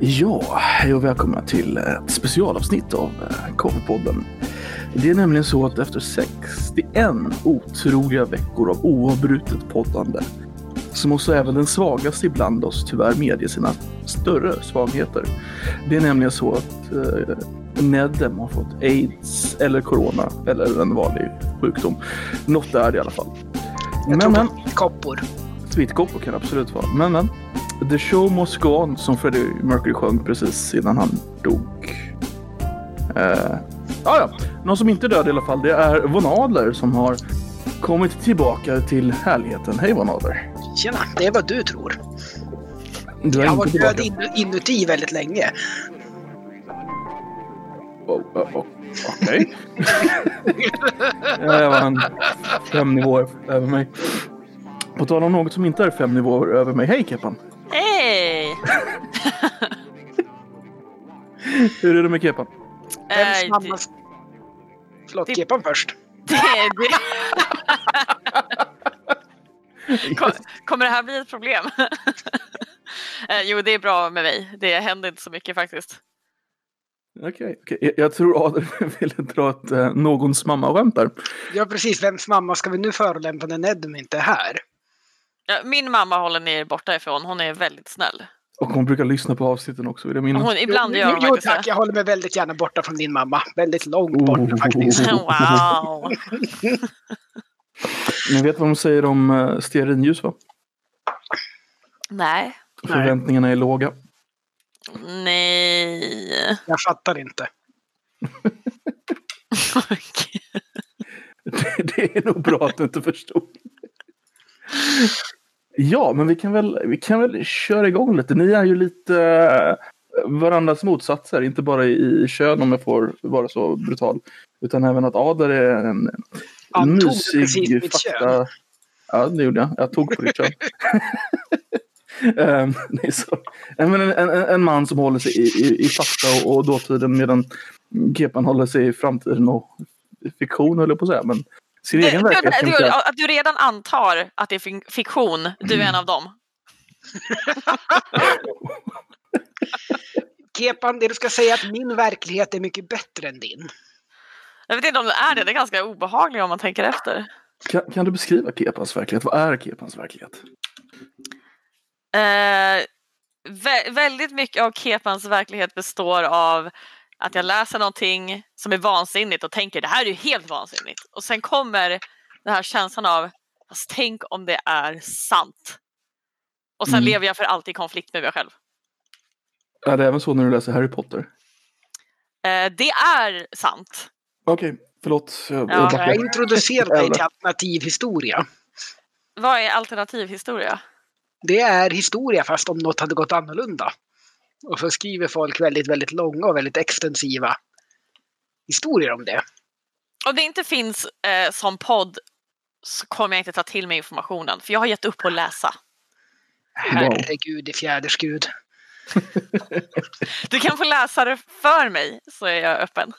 Ja, hej och välkomna till ett specialavsnitt av Korvpodden. Det är nämligen så att efter 61 otroliga veckor av oavbrutet poddande så måste även den svagaste ibland oss tyvärr medge sina större svagheter. Det är nämligen så att eh, Nedem har fått aids eller corona eller en vanlig sjukdom. Något är det i alla fall. Jag tror men, koppor. Sweetkoppor kan det absolut vara. Men, men. The show must go on som Freddie Mercury sjöng precis innan han dog. Uh, ah, ja, någon som inte är död i alla fall, det är Von Adler som har kommit tillbaka till härligheten. Hej Von Adler! Tjena, det är vad du tror. Du jag har varit död inuti väldigt länge. Oh, oh, oh. Okej. Okay. det var en fem nivåer över mig. På tal om något som inte är fem nivåer över mig. Hej Kepan! Hej! Hur är det med kepan? Vems äh, mamma... Förlåt, det... kepan först. Det, det... Kommer det här bli ett problem? Eh, jo, det är bra med mig. Det händer inte så mycket faktiskt. Okej, okay, okay, jag tror Adel ville dra ett eh, någons mamma-skämt där. Ja, precis. Vems mamma ska vi nu förolämpa när Nedum inte är här? Ja, min mamma håller ni borta ifrån. Hon är väldigt snäll. Och hon brukar lyssna på avsnitten också, vill jag minnas. Hon, ibland gör hon Jo tack, jag håller mig väldigt gärna borta från din mamma. Väldigt långt borta oh. faktiskt. Wow! Ni vet vad de säger om uh, stearinljus va? Nej. Förväntningarna är låga. Nej. Jag fattar inte. det, det är nog bra att du inte förstod. Ja, men vi kan, väl, vi kan väl köra igång lite. Ni är ju lite eh, varandras motsatser, inte bara i kön om jag får vara så brutal. Utan även att Ader är en, en mysig fakta... Ja, det gjorde jag. Jag tog på ditt kön. um, nej, så. En, en, en, man som håller sig i, i, i fakta och, och dåtiden medan Kepan håller sig i framtiden och fiktion höll jag på att säga. Men sin egen verklighet. Du, du, att du redan antar att det är fiktion, du är en av dem. Kepan, det du ska säga är att min verklighet är mycket bättre än din. Jag vet inte om det är det, det är ganska obehagligt om man tänker efter. Kan, kan du beskriva Kepans verklighet? Vad är Kepans verklighet? Eh, vä väldigt mycket av Kepans verklighet består av att jag läser någonting som är vansinnigt och tänker det här är ju helt vansinnigt. Och sen kommer den här känslan av fast tänk om det är sant. Och sen mm. lever jag för alltid i konflikt med mig själv. Är det även så när du läser Harry Potter? Eh, det är sant. Okej, okay, förlåt. Jag, ja. jag introducerar dig till alternativ historia. Vad är alternativ historia? Det är historia fast om något hade gått annorlunda. Och så skriver folk väldigt, väldigt långa och väldigt extensiva historier om det. Om det inte finns eh, som podd så kommer jag inte ta till mig informationen för jag har gett upp på att läsa. Herregud i fjäders gud. du kan få läsa det för mig så är jag öppen.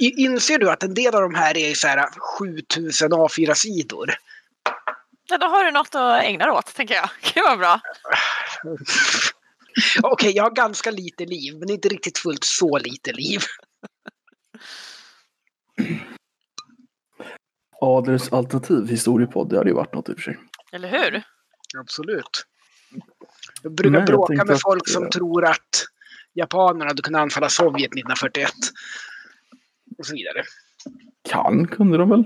Inser du att en del av de här är så här 7000 A4-sidor? Ja, då har du något att ägna dig åt, tänker jag. Det var bra. Okej, okay, jag har ganska lite liv, men inte riktigt fullt så lite liv. Adlers alternativ historiepodd, det hade ju varit något i och för sig. Eller hur? Absolut. Jag brukar Nej, bråka jag med folk att, som ja. tror att japanerna hade kunnat anfalla Sovjet 1941. Och så vidare. Kan kunde de väl?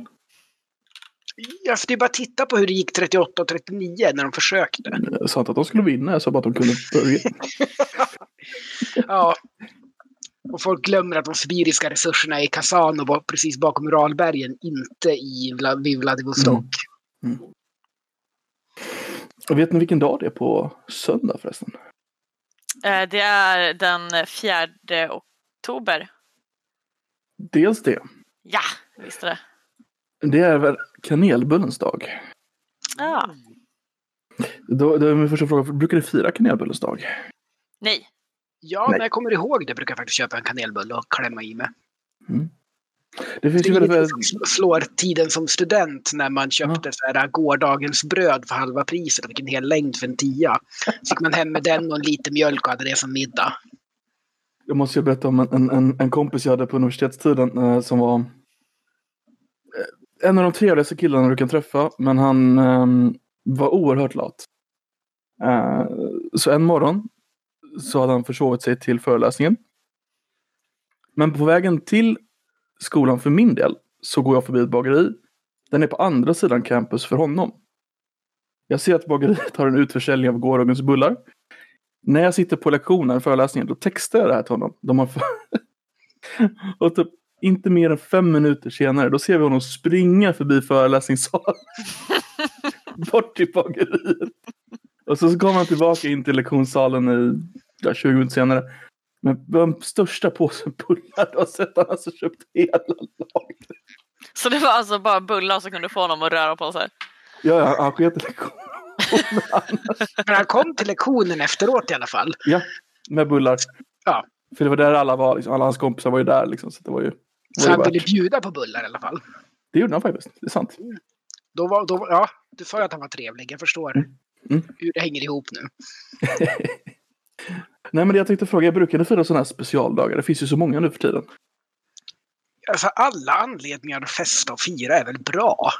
Ja, för det är bara att titta på hur det gick 38 och 39 när de försökte. Jag sa inte att de skulle vinna, sa bara att de kunde börja. ja. Och folk glömmer att de sibiriska resurserna är i Kazan och precis bakom Uralbergen, inte i Vladivostok. Mm. Mm. Och vet ni vilken dag det är på söndag förresten? Eh, det är den 4 oktober. Dels det. Ja, visste det. Det är väl kanelbullens dag? Ja. Då, då är min första fråga, brukar ni fira kanelbullens dag? Nej. Ja, Nej. när jag kommer ihåg det brukar jag faktiskt köpa en kanelbulle och klämma i mig. Mm. Det finns ju väldigt... Som slår tiden som student när man köpte ja. så här, gårdagens bröd för halva priset och fick en hel längd för en tia. Så gick man hem med den och en liten mjölk och hade det som middag. Jag måste ju berätta om en, en, en kompis jag hade på universitetstiden eh, som var eh, en av de trevligaste killarna du kan träffa, men han um, var oerhört lat. Uh, så en morgon så hade han försovit sig till föreläsningen. Men på vägen till skolan för min del så går jag förbi ett bageri. Den är på andra sidan campus för honom. Jag ser att bageriet har en utförsäljning av gårdagens bullar. När jag sitter på lektionen, föreläsningen, då textar jag det här till honom. De har för... och typ inte mer än fem minuter senare, då ser vi honom springa förbi föreläsningssalen. Bort till bageriet. Och så kommer han tillbaka in till lektionssalen i, ja, 20 minuter senare. Men den största påsen bullar du har sett. Han har alltså köpt hela lagret. Så det var alltså bara bullar som kunde få honom att röra på sig? Ja, ja han sket i lektionen. Men han kom till lektionen efteråt i alla fall. Ja, med bullar. Ja. För det var där alla var. Liksom. Alla hans kompisar var ju där. Liksom, så det var ju, så han ville bjuda på bullar i alla fall? Det gjorde han faktiskt. Det är sant. Då var, då, ja, du sa ju att han var trevlig. Jag förstår mm. Mm. hur det hänger ihop nu. Nej, men det jag tänkte fråga, jag brukade fira sådana här specialdagar. Det finns ju så många nu för tiden. Alltså alla anledningar att festa och fira är väl bra?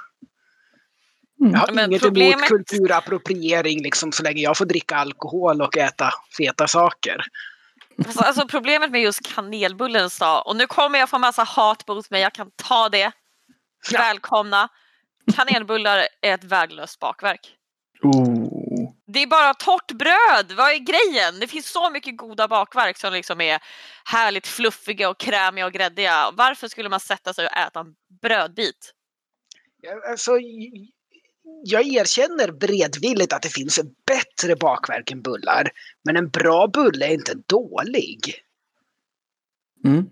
Mm. Jag har men inget problemet... emot kulturappropriering liksom, så länge jag får dricka alkohol och äta feta saker. Alltså, alltså problemet med just kanelbullens dag, och nu kommer jag få massa hat mot mig, jag kan ta det. Ja. Välkomna! Kanelbullar är ett värdelöst bakverk. Oh. Det är bara torrt bröd, vad är grejen? Det finns så mycket goda bakverk som liksom är härligt fluffiga och krämiga och gräddiga. Varför skulle man sätta sig och äta en brödbit? Alltså, jag erkänner bredvilligt att det finns bättre bakverk än bullar. Men en bra bulle är inte dålig. Mm.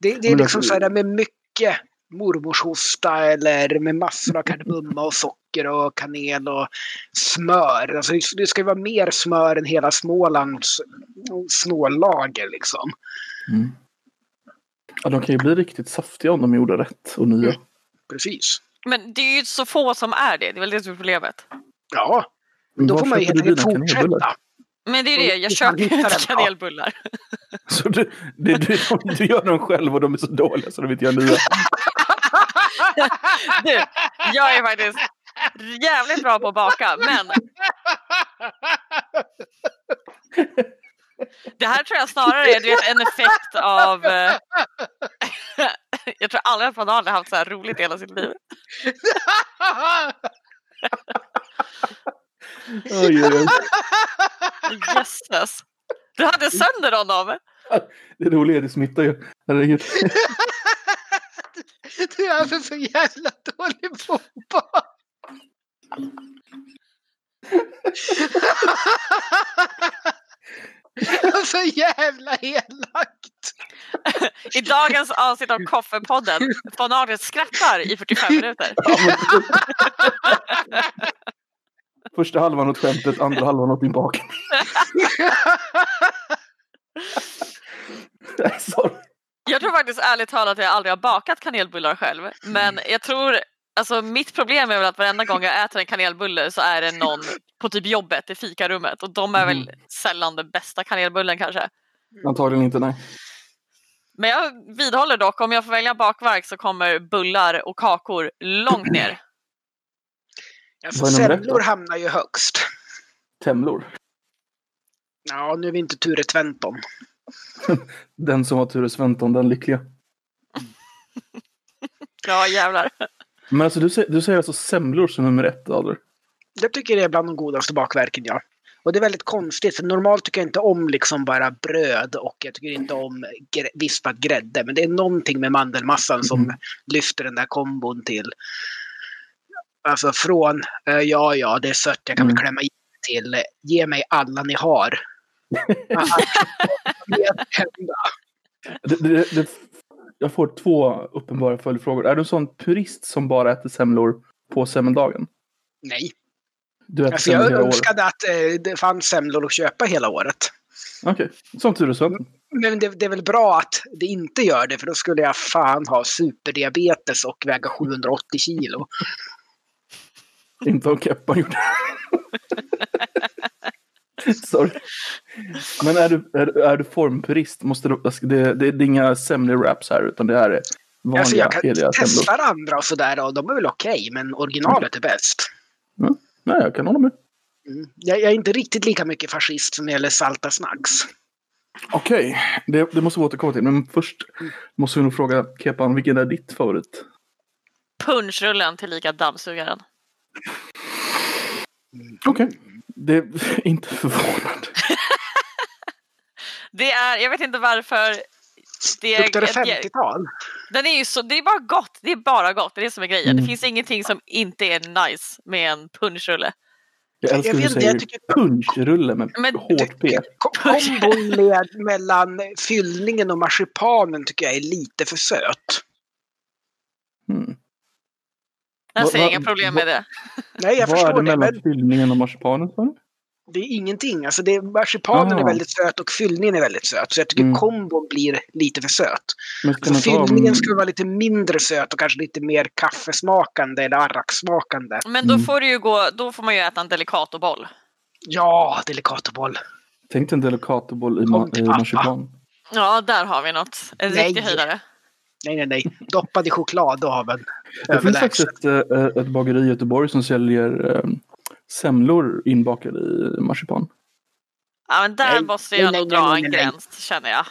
Det, det är liksom så här med mycket mormorshosta eller med massor av kardemumma och socker och kanel och smör. Alltså det ska ju vara mer smör än hela Smålands snållager liksom. Mm. Ja, de kan ju bli riktigt saftiga om de gjorde rätt och nya. Mm. Precis. Men det är ju så få som är det, det är väl det som är problemet. Ja, då får man ju helt enkelt fortsätta. Men det är det, jag köper inte kanelbullar. Så du, det, du, du gör dem själv och de är så dåliga så de inte gör nya? Du, jag är faktiskt jävligt bra på att baka, men det här tror jag snarare är vet, en effekt av... Jag tror aldrig att man har haft så här roligt hela sitt liv. Oj, oj, oj. Jösses. Du hade sönder honom. Det roliga är det smittar ju. Herregud. Du är för, för jävla dålig på att Så jävla elakt! I dagens avsnitt av Koffepodden, von Agnes skrattar i 45 minuter. Första halvan åt skämtet, andra halvan åt din bak. Jag tror faktiskt ärligt talat att jag aldrig har bakat kanelbullar själv. Men jag tror, alltså mitt problem är väl att varenda gång jag äter en kanelbulle så är det någon på typ jobbet i fikarummet och de är väl mm. sällan den bästa kanelbullen kanske. Antagligen inte, nej. Men jag vidhåller dock, om jag får välja bakverk så kommer bullar och kakor långt ner. Alltså semlor hamnar ju högst. Temlor? Ja, nu är vi inte Ture Tventon. den som var Ture Sventon, den lyckliga. ja, jävlar. Men alltså du säger, du säger alltså semlor som nummer ett, Adler? Jag tycker det är bland de godaste bakverken, ja. Och det är väldigt konstigt, för normalt tycker jag inte om liksom bara bröd och jag tycker inte om vispad grädde. Men det är någonting med mandelmassan som mm. lyfter den där kombon till Alltså från uh, ja, ja, det är sött, jag kan mm. väl klämma i till ge mig alla ni har. det, det, det, jag får två uppenbara följdfrågor. Är du en sån purist som bara äter semlor på semmeldagen? Nej. Du äter alltså, jag önskade året. att uh, det fanns semlor att köpa hela året. Okej, som tur är så. Men det, det är väl bra att det inte gör det, för då skulle jag fan ha superdiabetes och väga 780 kilo. Inte om Keppan gjorde Sorry. Men är du, är, är du formpurist? Måste du, alltså, det, det, det är inga semlor-wraps här, utan det här är vanliga, Alltså jag kan testa andra och sådär och de är väl okej, men originalet är bäst. Nej, jag kan hålla med. Mm. Jag, jag är inte riktigt lika mycket fascist som när det gäller salta snacks. Okej, det, det måste vi återkomma till. Men först måste vi nog fråga Kepan, vilken är ditt favorit? Punchrullen till lika dammsugaren. Okej, det är inte förvånande. Det är, jag vet inte varför. Det Luktar det är, 50-tal? den är ju så, det är bara gott. Det är bara gott. Det är det som är grejen. Mm. Det finns ingenting som inte är nice med en punschrulle. Jag älskar Jag hur du säger jag tycker- punschrulle med Men hårt P. Ko- Kombon med, mellan fyllningen och marsipanen tycker jag är lite för söt. Mm. Jag Vad- ser vad- inga problem med det. Nej, jag Vad är förstår det det, mellan men fyllningen och marsipanen? det är ingenting. Alltså det, marsipanen Ah. är väldigt söt och fyllningen är väldigt söt. Så jag tycker Mm. kombon blir lite för söt. Alltså fyllningen skulle vara lite mindre söt och kanske lite mer kaffesmakande eller arraksmakande. Men då Mm. får, du ju gå, då får man ju äta en delicatoboll. Ja, delicatoboll. Tänk dig en delicatoboll i, ma- i marsipan. Ja, där har vi något. En Nej. riktig höjdare. Nej, nej, nej. Doppad i choklad, då har en Det finns faktiskt ett, eh, ett bageri i Göteborg som säljer eh, semlor inbakade i marsipan. Ja, men där Nej, måste jag nej, nog nej, dra nej, en gräns, känner jag.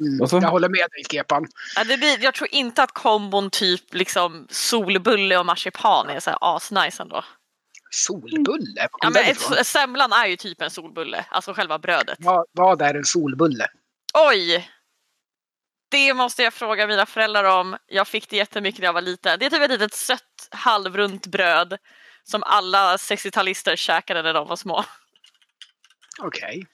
Mm. Jag håller med dig, Kepan. Ja, det blir, jag tror inte att kombon typ liksom solbulle och marsipan är så här asnice ändå. Solbulle? Ja, men ett, semlan är ju typ en solbulle, alltså själva brödet. Vad, vad är en solbulle? Oj! Det måste jag fråga mina föräldrar om. Jag fick det jättemycket när jag var liten. Det är typ ett litet sött halvrunt bröd som alla 60-talister käkade när de var små. Okej.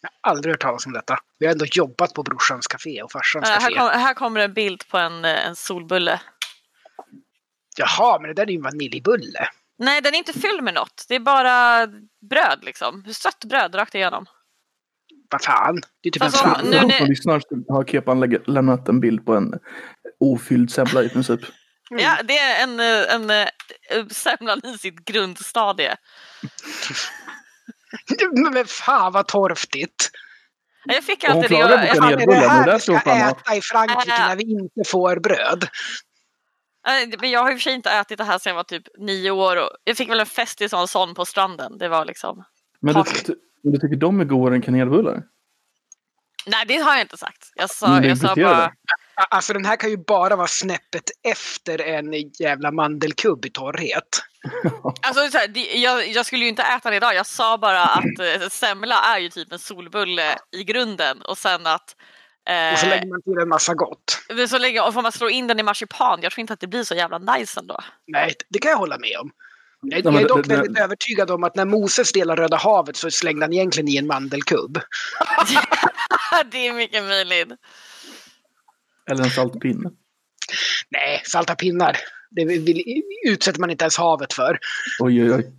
Jag har aldrig hört talas om detta. Vi har ändå jobbat på brorsans café och farsans Äh, här, café. kom, här kommer en bild på en, eh, en solbulle. Jaha, men det där är ju en vaniljbulle. Nej, den är inte fylld med något. Det är bara bröd liksom. Sött bröd rakt igenom. Vad fan? Det är typ Alltså, en fram. nu- Nu, lyssnar har Kepan lämnat en bild på en ofylld semla i princip. Mm. Ja, det är en, eh, en, en semlan i sitt grundstadie. Men, men fan vad torftigt! Jag fick hon alltid det. Fan, är kanelbullen, det här vi ska fan äta i Frankrike Äh. när vi inte får bröd? Men jag har i och för sig inte ätit det här sedan jag var typ nio år. Och jag fick väl en festis och en sån på stranden. Det var liksom... Men du, du tycker de är godare än kanelbullar? Nej, det har jag inte sagt. Jag sa, Men det jag sa bara... Alltså den här kan ju bara vara snäppet efter en jävla mandelkubb i torrhet. Alltså, så här, det, jag, jag skulle ju inte äta det idag. Jag sa bara att eh, semla är ju typ en solbulle i grunden och sen att eh, Och så lägger man till en massa gott. så länge, och får man slå in den i marsipan, jag tror inte att det blir så jävla nice ändå. Nej, det kan jag hålla med om. Jag, jag är dock väldigt övertygad om att när Moses delar Röda havet så slängde han egentligen i en mandelkubb. det är mycket möjligt. Eller en saltpinne? Nej, salta pinnar. Det vill, utsätter man inte ens havet för. Oj, oj, oj.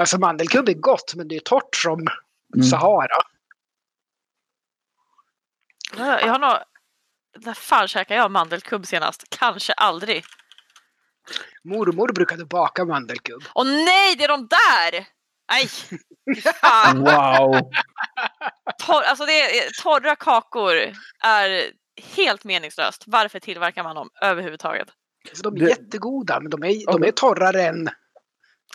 Alltså mandelkubb är gott, men det är torrt som Mm. Sahara. Jag jag har nog... När fan käkade jag mandelkubb senast? Kanske aldrig. Mormor brukade baka mandelkubb. Åh nej, det är de där! Nej! Wow! Torr, alltså det är, torra kakor är helt meningslöst. Varför tillverkar man dem överhuvudtaget? Så de är Det- jättegoda, men de är, de är torrare än...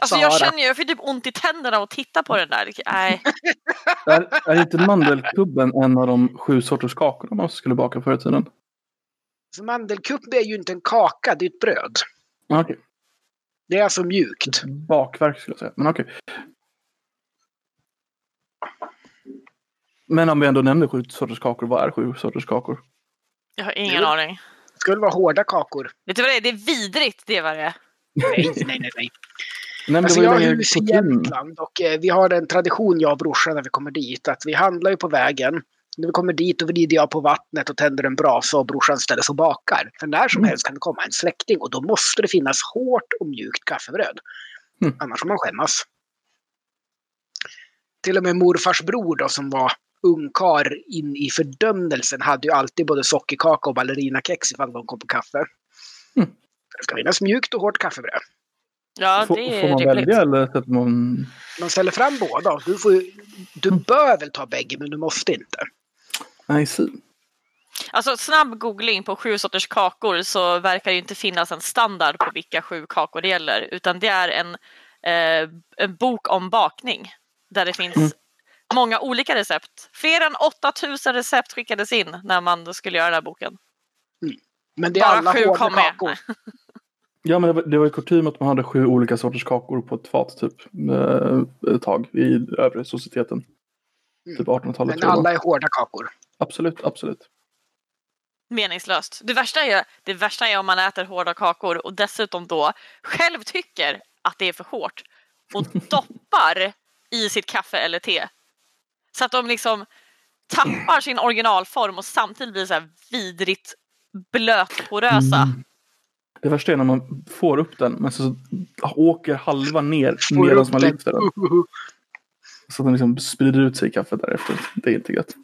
Alltså jag Sara. känner ju, jag får typ ont i tänderna att titta på den där. Det- Nej. Är, är inte mandelkubben en av de sju sorters kakor man skulle baka förr i tiden? Så mandelkubb är ju inte en kaka, det är ett bröd. Okej, Det är alltså mjukt. bakverk skulle jag säga. Men okej. Men om vi ändå nämner sju sorters kakor, vad är sju sorters kakor? Jag har ingen Jo. aning. Det skulle vara hårda kakor. Vet du vad det är? Det är vidrigt, det är vad det är. Nej, nej, nej. nej. Nej, men Alltså det jag har hus i. Jämtland och eh, vi har en tradition, jag och brorsan, när vi kommer dit. Att vi handlar ju på vägen. När vi kommer dit då vrider jag på vattnet och tänder en brasa och brorsan ställer sig och bakar. För när som Mm. helst kan det komma en släkting och då måste det finnas hårt och mjukt kaffebröd. Mm. Annars får man skämmas. Till och med morfars bror då som var ungkar in i fördömelsen hade ju alltid både sockerkaka och ballerinakex ifall de kom på kaffe. Mm. Det ska finnas mjukt och hårt kaffebröd. Ja, Får, det får är man rimligt. välja eller man... Man ställer fram båda. Du, får, ju- du bör väl ta bägge, men du måste inte. Nej, see. Alltså snabb googling på sju sorters kakor så verkar det inte finnas en standard på vilka sju kakor det gäller utan det är en, eh, en bok om bakning där det finns Mm. många olika recept. Fler än 8000 recept skickades in när man skulle göra den här boken. Men det är Bara alla sju hårda kom med. kakor. Ja, men det var, det var ju kutym att man hade sju olika sorters kakor på ett fat typ. eh, Ett tag i övre societeten. Mm. Typ 1800-talet Men alla är hårda kakor. Absolut, absolut. Meningslöst. Det värsta, är, det värsta är om man äter hårda kakor och dessutom då själv tycker att det är för hårt och doppar i sitt kaffe eller te. Så att de liksom tappar sin originalform och samtidigt blir så här vidrigt blötporösa. Mm. Det värsta är när man får upp den men så åker halva ner medan man lyfter den. Så att den liksom sprider ut sig i kaffet därefter. Det är inte gött.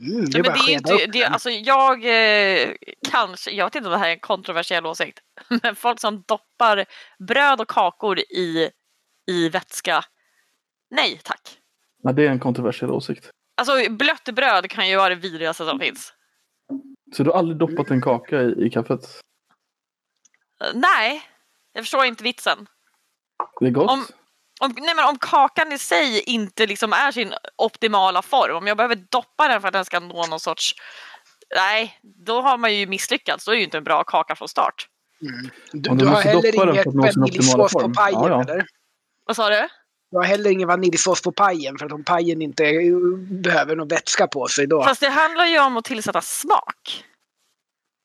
Mm, det men det är inte, det, alltså jag eh, kanske, jag vet inte om det här är en kontroversiell åsikt, men folk som doppar bröd och kakor i, i vätska, nej tack. Ja, det är en kontroversiell åsikt. Alltså blött bröd kan ju vara det vidrigaste som finns. Så du har aldrig doppat en kaka i, i kaffet? Eh, Nej, jag förstår inte vitsen. Det är gott. Om- Om, nej, men om kakan i sig inte liksom är sin optimala form, om jag behöver doppa den för att den ska nå någon sorts... Nej, då har man ju misslyckats. Då är det ju inte en bra kaka från start. Mm. Du, du du har måste heller doppa den inget vaniljsås på form. pajen, Ja, ja. eller? Vad sa du? Du har heller ingen vaniljsås på pajen, för att om pajen inte eh, behöver någon vätska på sig då... Fast det handlar ju om att tillsätta smak.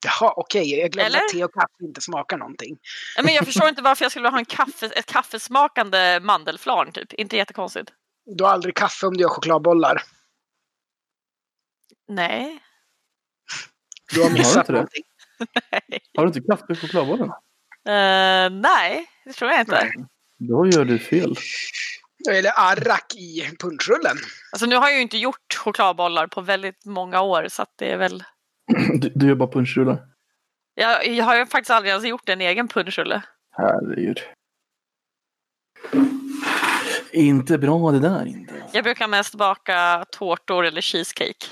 Jaha, okej. Jag glömde Eller? att te och kaffe inte smakar någonting. Nej, Men jag förstår inte varför jag skulle vilja ha en kaffe, ett kaffesmakande mandelflarn typ. Inte jättekonstigt. Du har aldrig kaffe om du gör chokladbollar. Nej. Du har Har du missat det? någonting. Har du inte kaffe i chokladbollen? Eh, nej, det tror jag inte. Nej. Då gör du fel. Eller arrak i punschrullen. Alltså nu har jag ju inte gjort chokladbollar på väldigt många år så att det är väl... Du, du gör bara punschrullar. Jag, jag har ju faktiskt aldrig ens gjort en egen punschrulle. Herregud. Inte bra det där inte. Jag brukar mest baka tårtor eller cheesecake.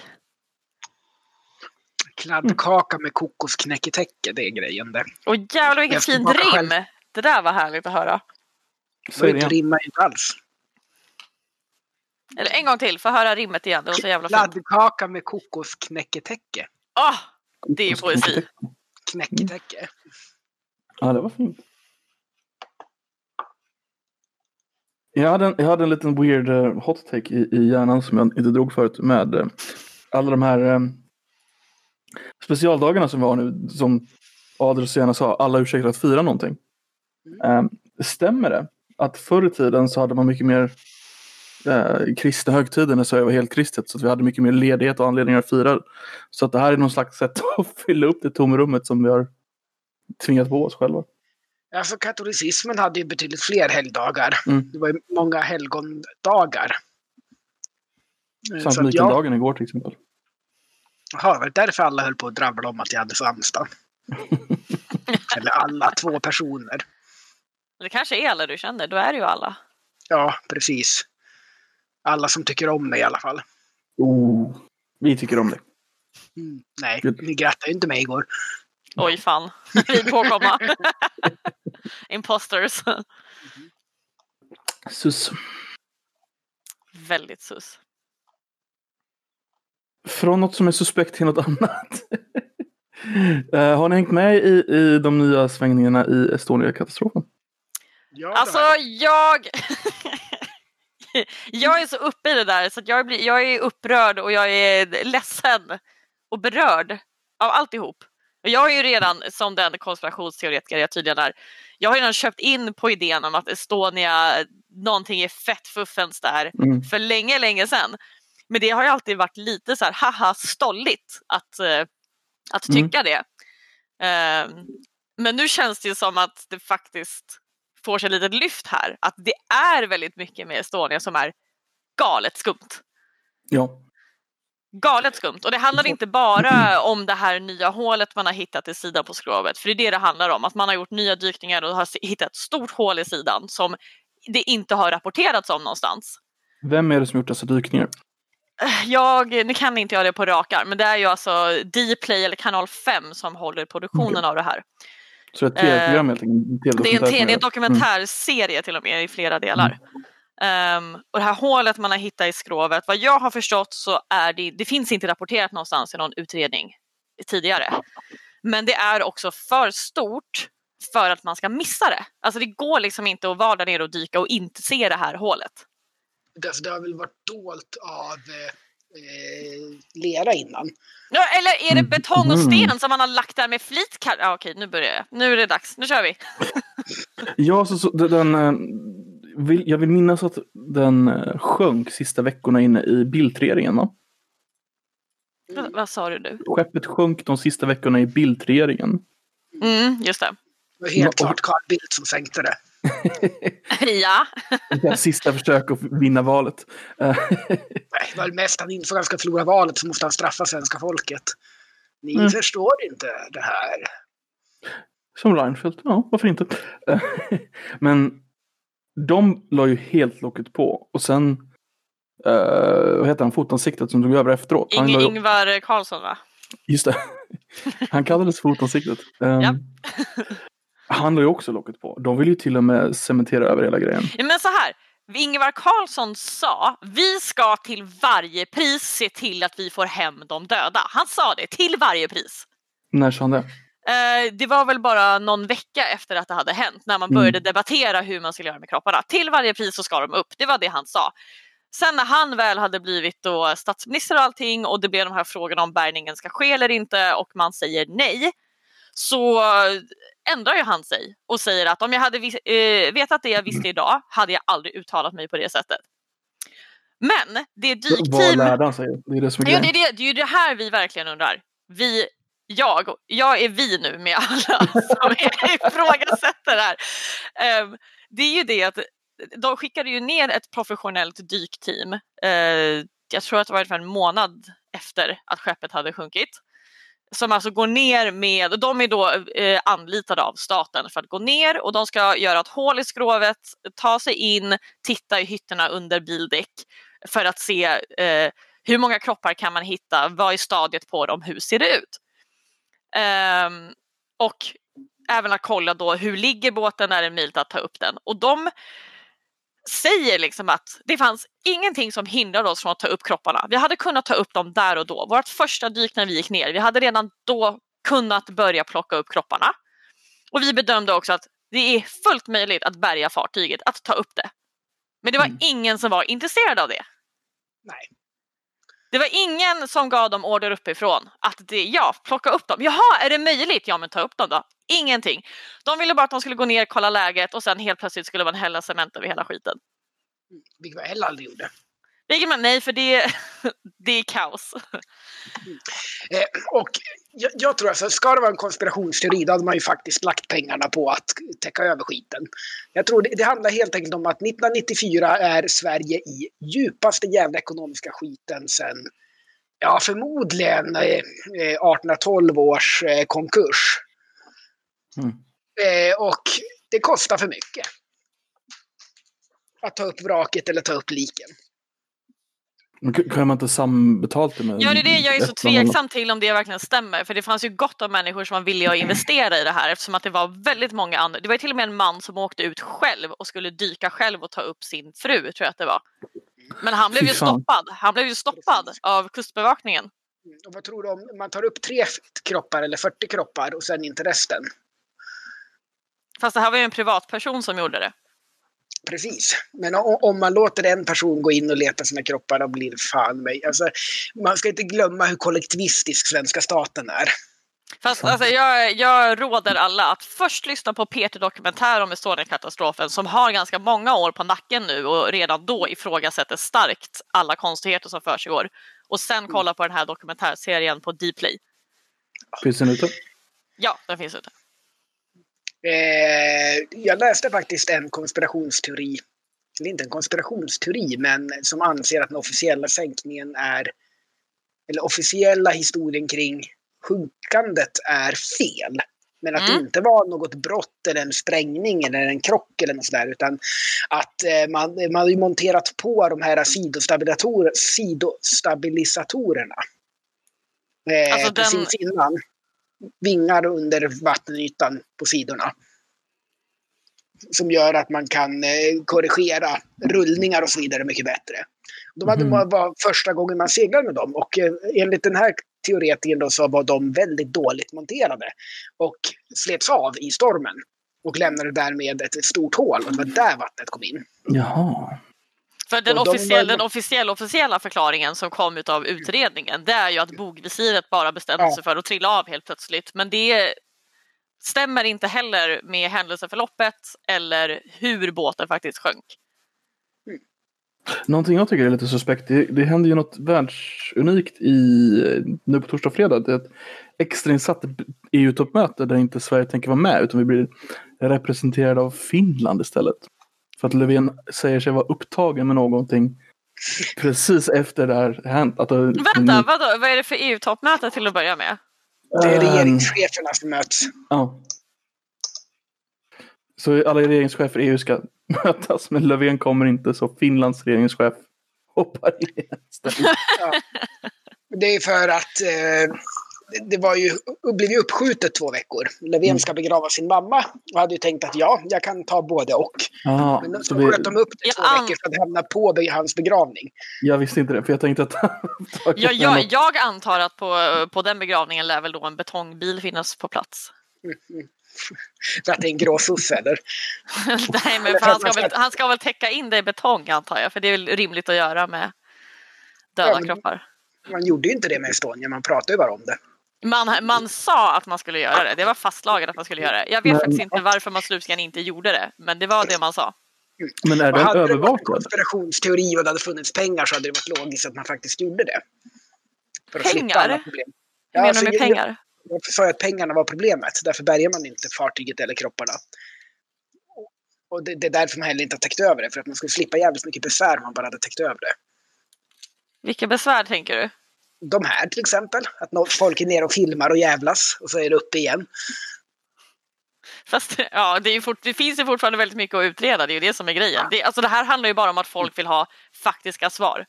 Kladdkaka med kokosknäcketäcke, det är grejen det. Och jävlar vilket fint rim! själv. Det där var härligt att höra. Säg det rimmar inte alls. Eller en gång till, få höra rimmet igen. Det var så jävla fint. Kladdkaka med kokosknäcketäcke. Åh, det är ju poesi. Knäcketäcke. Ja, det var fint. Jag hade en, jag hade en liten weird uh, hot take i, i hjärnan som jag inte drog förut med eh, alla de här eh, specialdagarna som vi har nu. Som Adrian så gärna sa, alla ursäkter att fira någonting. Eh, stämmer det att förr i tiden så hade man mycket mer eh, kristna högtider när Sverige var helt kristet. Så att vi hade mycket mer ledighet och anledningar att fira. Så att det här är någon slags sätt att fylla upp det tomrummet som vi har tvingat på oss själva. Alltså katolicismen hade ju betydligt fler helgdagar. Mm. Det var ju många helgondagar. Eh, Samt så att jag, igår till exempel. Jaha, det var därför alla höll på att drabbla om att jag hade namnsdag. Eller alla, två personer. Det kanske är alla du känner, då är det ju alla. Ja, precis. Alla som tycker om mig i alla fall. Oh, vi tycker om det. Mm. Nej, Gud. ni grattade ju inte mig igår. Oj fan, vi påkomma. Imposters. Sus. Väldigt sus. Från något som är suspekt till något annat. Eh, har ni hängt med i, i de nya svängningarna i Estonia-katastrofen? Ja, Alltså jag... jag är så uppe i det där så att jag, blir, jag är upprörd och jag är ledsen och berörd av alltihop. Och jag är ju redan, som den konspirationsteoretiker jag tydligen är, jag har redan köpt in på idén om att Estonia, någonting är fett fuffens där Mm. för länge, länge sedan. Men det har ju alltid varit lite så här, haha, stolligt att, eh, att Mm. tycka det. Ehm, men nu känns det ju som att det faktiskt får sig ett litet lyft här. Att det är väldigt mycket med Estonia som är galet skumt. Ja. Galet skumt. Och det handlar inte bara om det här nya hålet man har hittat i sidan på skrovet. För det är det det handlar om. Att man har gjort nya dykningar och har hittat ett stort hål i sidan som det inte har rapporterats om någonstans. Vem är det som gjort dessa dykningar? Jag, nu kan inte jag det på rakar, men det är ju alltså Dplay eller kanal 5 som håller produktionen Okej. av det här. Så det är ett tv-program helt enkelt? En Det är en, te- det är en gör- dokumentärserie till och med i flera delar. Ehm, och det här hålet man har hittat i skrovet, vad jag har förstått så är det, det finns inte rapporterat någonstans i någon utredning tidigare. Men det är också för stort för att man ska missa det. Alltså det går liksom inte att vara där nere och dyka och inte se det här hålet. Därför det har väl varit dolt av eh, lera innan. Ja, eller är det betong och Mm. sten som man har lagt där med flit? Ja, okej, nu börjar jag. Nu är det dags. Nu kör vi. Ja, så, så den, eh, vill, jag vill minnas att den eh, sjönk sista veckorna inne i bildregleringen. Va? Vad, vad sa du nu? Skeppet sjönk de sista veckorna i bildregleringen. Mm, just det. Det var helt och- klart Carl Bildt som sänkte det. ja. Deras sista försök att vinna valet. Nej, Det var väl mest han insåg att han ska förlora valet så måste han straffa svenska folket. Ni Mm. förstår inte det här. Som Reinfeldt, ja varför inte. Men de la ju helt locket på och sen, eh, vad heter han, fotansiktet som tog över efteråt. Han Ing- ju, Ingvar Carlsson va? just det, han kallades fotansiktet. Um. Han la ju också locket på. De vill ju till och med cementera över hela grejen. Men så här, Ingvar Carlsson sa vi ska till varje pris se till att vi får hem de döda. Han sa det, till varje pris. När sa han det? Eh, det var väl bara någon vecka efter att det hade hänt när man Mm. började debattera hur man skulle göra med kropparna. Till varje pris så ska de upp, det var det han sa. Sen när han väl hade blivit då statsminister och allting och det blev de här frågorna om bärgningen ska ske eller inte och man säger nej så ändrar ju han sig och säger att om jag hade eh, vetat det jag visste idag hade jag aldrig uttalat mig på det sättet. Men det Vad dykteam... lärde han sig? Det är det som är Ja, det, är det, det är ju det här vi verkligen undrar. Vi, jag, jag är vi nu med alla som ifrågasätter det här. Ehm, det är ju det att de skickade ju ner ett professionellt dykteam. eh, jag tror att det var ungefär en månad efter att skeppet hade sjunkit. Som alltså går ner med, och de är då eh, anlitade av staten för att gå ner och de ska göra ett hål i skrovet, ta sig in, titta i hytterna under bildäck för att se eh, hur många kroppar kan man hitta, vad är stadiet på dem, hur ser det ut? Ehm, och även att kolla då hur ligger båten, är det möjligt att ta upp den? Och de säger liksom att det fanns ingenting som hindrade oss från att ta upp kropparna. Vi hade kunnat ta upp dem där och då. Vårt första dyk när vi gick ner, vi hade redan då kunnat börja plocka upp kropparna. Och vi bedömde också att det är fullt möjligt att bärga fartyget, att ta upp det. Men det var Mm. ingen som var intresserad av det. Nej. Det var ingen som gav dem order uppifrån att det, ja, plocka upp dem. Jaha, är det möjligt? Ja, men ta upp dem då. Ingenting. De ville bara att de skulle gå ner, kolla läget och sen helt plötsligt skulle man hälla cement över hela skiten. Vilket jag heller aldrig gjorde. Vilket man, nej, för det, det är kaos. Eh, och jag, jag tror alltså, ska det vara en konspirationsteori då hade man ju faktiskt lagt pengarna på att täcka över skiten. Jag tror det, det handlar helt enkelt om att 1994 är Sverige i djupaste jävla ekonomiska skiten sen, ja förmodligen eh, eh, 1812 års eh, konkurs. Mm. Eh, och det kostar för mycket. Att ta upp vraket eller ta upp liken. Men Kan man inte sambetalt det med Ja, det är det jag är så tveksam till om det verkligen stämmer. För det fanns ju gott om människor som var villiga att investera i det här eftersom att det var väldigt många andra. Det var ju till och med en man som åkte ut själv och skulle dyka själv och ta upp sin fru, tror jag att det var. Men han blev ju stoppad. Han blev ju stoppad av kustbevakningen. Mm, Och vad tror du om man tar upp tre kroppar eller 40 kroppar och sen inte resten? Fast det här var ju en privatperson som gjorde det. Precis. Men om man låter en person gå in och leta sina kroppar, då blir det fan mig. Alltså, man ska inte glömma hur kollektivistisk svenska staten är. Fast alltså, jag, jag råder alla att först lyssna på Peter Dokumentär om Estoniakatastrofen som har ganska många år på nacken nu och redan då ifrågasätter starkt alla konstigheter som försiggår. Och sen kolla på den här dokumentärserien på Dplay. Finns den ute? Ja, den finns ute. Eh, jag läste faktiskt en konspirationsteori, eller inte en konspirationsteori, men som anser att den officiella sänkningen är eller officiella historien kring sjunkandet är fel. Men att Mm. det inte var något brott eller en sprängning eller en krock eller något sådär. Utan att eh, man, man har ju monterat på de här sidostabilisator, sidostabilisatorerna. Eh, Alltså den- Precis innan. Vingar under vattenytan på sidorna. Som gör att man kan eh, korrigera rullningar och så vidare mycket bättre. De hade Mhm. var första gången man seglade med dem och eh, enligt den här teoretikern då så var de väldigt dåligt monterade och slets av i stormen och lämnade därmed ett stort hål och det var där vattnet kom in. Jaha. För den, de officiell, var- den officiella, officiella förklaringen som kom utav utredningen det är ju att bogvisiret bara bestämde Ja. sig för att trilla av helt plötsligt. Men det stämmer inte heller med händelseförloppet eller hur båten faktiskt sjönk. Någonting jag tycker är lite suspekt, det, det händer ju något världsunikt i, nu på torsdag och fredag. Det är ett extrainsatt EU-toppmöte där inte Sverige tänker vara med utan vi blir representerade av Finland istället. För att Löfven säger sig vara upptagen med någonting precis efter det här hänt. Att det, Vänta, vadå? vad är det för EU-toppmöte till att börja med? Det är Ehm, regeringscheferna som möts. Ja. Så alla regeringschefer i EU ska mötas, men Löfven kommer inte så Finlands regeringschef hoppar in istället. Det är för att eh, det- var ju, blev ju uppskjutet två veckor. Löfven Mm. ska begrava sin mamma och hade ju tänkt att ja, jag kan ta både och. Ja, Men så vi, sköt de upp det Jag två an- veckor för att hamna på hans begravning. jag visste inte det, för jag tänkte att... Ja, jag, jag antar att på, på den begravningen lär väl då en betongbil finnas på plats. För att det är en grå sosse, eller? Nej, men för han, ska väl, han ska väl täcka in det i betong antar jag, för det är väl rimligt att göra med döda Ja, men- kroppar. Man gjorde ju inte det med Estonia, man pratade ju bara om det. Man, man sa att man skulle göra det, det var fastslaget att man skulle göra det. Jag vet Men- faktiskt inte varför man slutligen inte gjorde det, men det var det man sa. Men är den hade det varit en övervakad? konspirationsteori och det hade funnits pengar så hade det varit logiskt att man faktiskt gjorde det. För att Pengar? alla problem. Hur menar alltså, du med jag- pengar? Jag sa ju att pengarna var problemet. Därför bärgar man inte fartyget eller kropparna. Och det, det är därför man heller inte har täckt över det. För att man skulle slippa jävligt mycket besvär om man bara hade täckt över det. Vilka besvär tänker du? De här till exempel. Att folk är nere och filmar och jävlas och så är det uppe igen. Fast ja, det, är ju fort, det finns ju fortfarande väldigt mycket att utreda, det är ju det som är grejen. Det, alltså, det här handlar ju bara om att folk vill ha faktiska svar.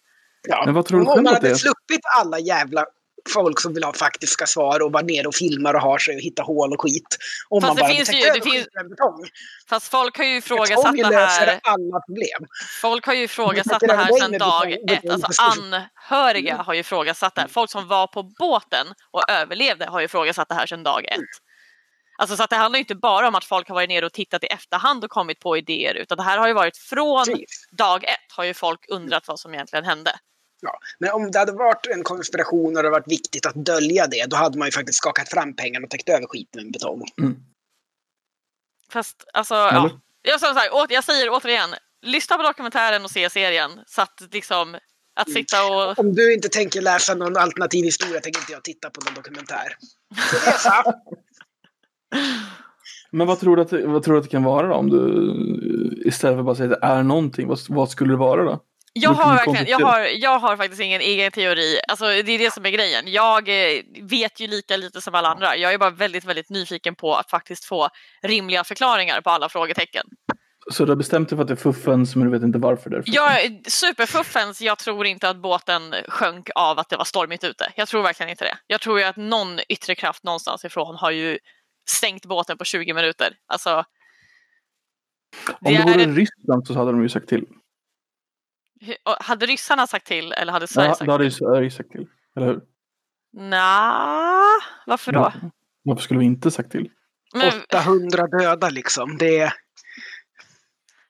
Ja. Men vad tror du Om man det hade är? sluppit alla jävla folk som vill ha faktiska svar och vara nere och filmar och har sig och hittar hål och skit. Om Fast man bara finns ju- det finns- betong. Fast folk har ju ifrågasatt Betong det löser här. alla problem. Folk har ju ifrågasatt det här sedan dag betong- ett. Alltså anhöriga har ju ifrågasatt det här. Folk som var på båten och överlevde har ju ifrågasatt det här sedan dag ett. Alltså så att det handlar ju inte bara om att folk har varit nere och tittat i efterhand och kommit på idéer utan det här har ju varit från dag ett har ju folk undrat vad som egentligen hände. Ja. Men om det hade varit en konspiration och det varit viktigt att dölja det, då hade man ju faktiskt skakat fram pengarna och täckt över skiten med betong. Mm. Fast alltså, Eller? ja. Jag, som sagt, å- jag säger återigen, lyssna på dokumentären och se serien. Så att liksom, att sitta och... Om du inte tänker läsa någon alternativ historia tänker inte jag titta på någon dokumentär. Så. Men vad tror, du att, vad tror du att det kan vara då? Om du istället för att bara säga att det är någonting, vad, vad skulle det vara då? Jag Det har, verkligen, jag, har, jag har faktiskt ingen egen teori. Alltså, det är det som är grejen. Jag eh, vet ju lika lite som alla andra. Jag är bara väldigt, väldigt nyfiken på att faktiskt få rimliga förklaringar på alla frågetecken. Så du har bestämt dig för att det är fuffens, men du vet inte varför det är fuffens? Jag är superfuffens, jag tror inte att båten sjönk av att det var stormigt ute. Jag tror verkligen inte det. Jag tror ju att någon yttre kraft någonstans ifrån har ju stängt båten på 20 minuter. Alltså, Om det det är vore ett- Ryssland så hade de ju sagt till. Hade ryssarna sagt till eller hade Sverige Ja, sagt det hade till? ju Sverige sagt till. Eller hur? Nja, varför då? Ja. Varför skulle vi inte sagt till? Men, 800 döda liksom. Det är...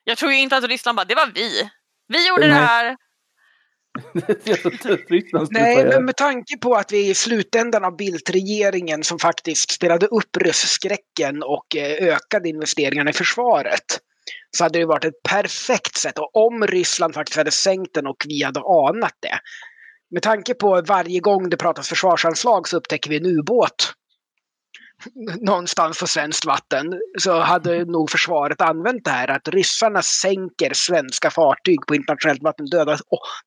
jag tror ju inte att Ryssland bara, det var vi. Vi gjorde det Nej. här. Ryssland skulle Nej, men med tanke på att vi är i slutändan av Bildt-regeringen som faktiskt spelade upp rysskräcken och eh, ökade investeringarna i försvaret. Så hade det varit ett perfekt sätt. Och om Ryssland faktiskt hade sänkt den och vi hade anat det. Med tanke på varje gång det pratas försvarsanslag så upptäcker vi en ubåt någonstans på svenskt vatten så hade nog försvaret använt det här att ryssarna sänker svenska fartyg på internationellt vatten, dödar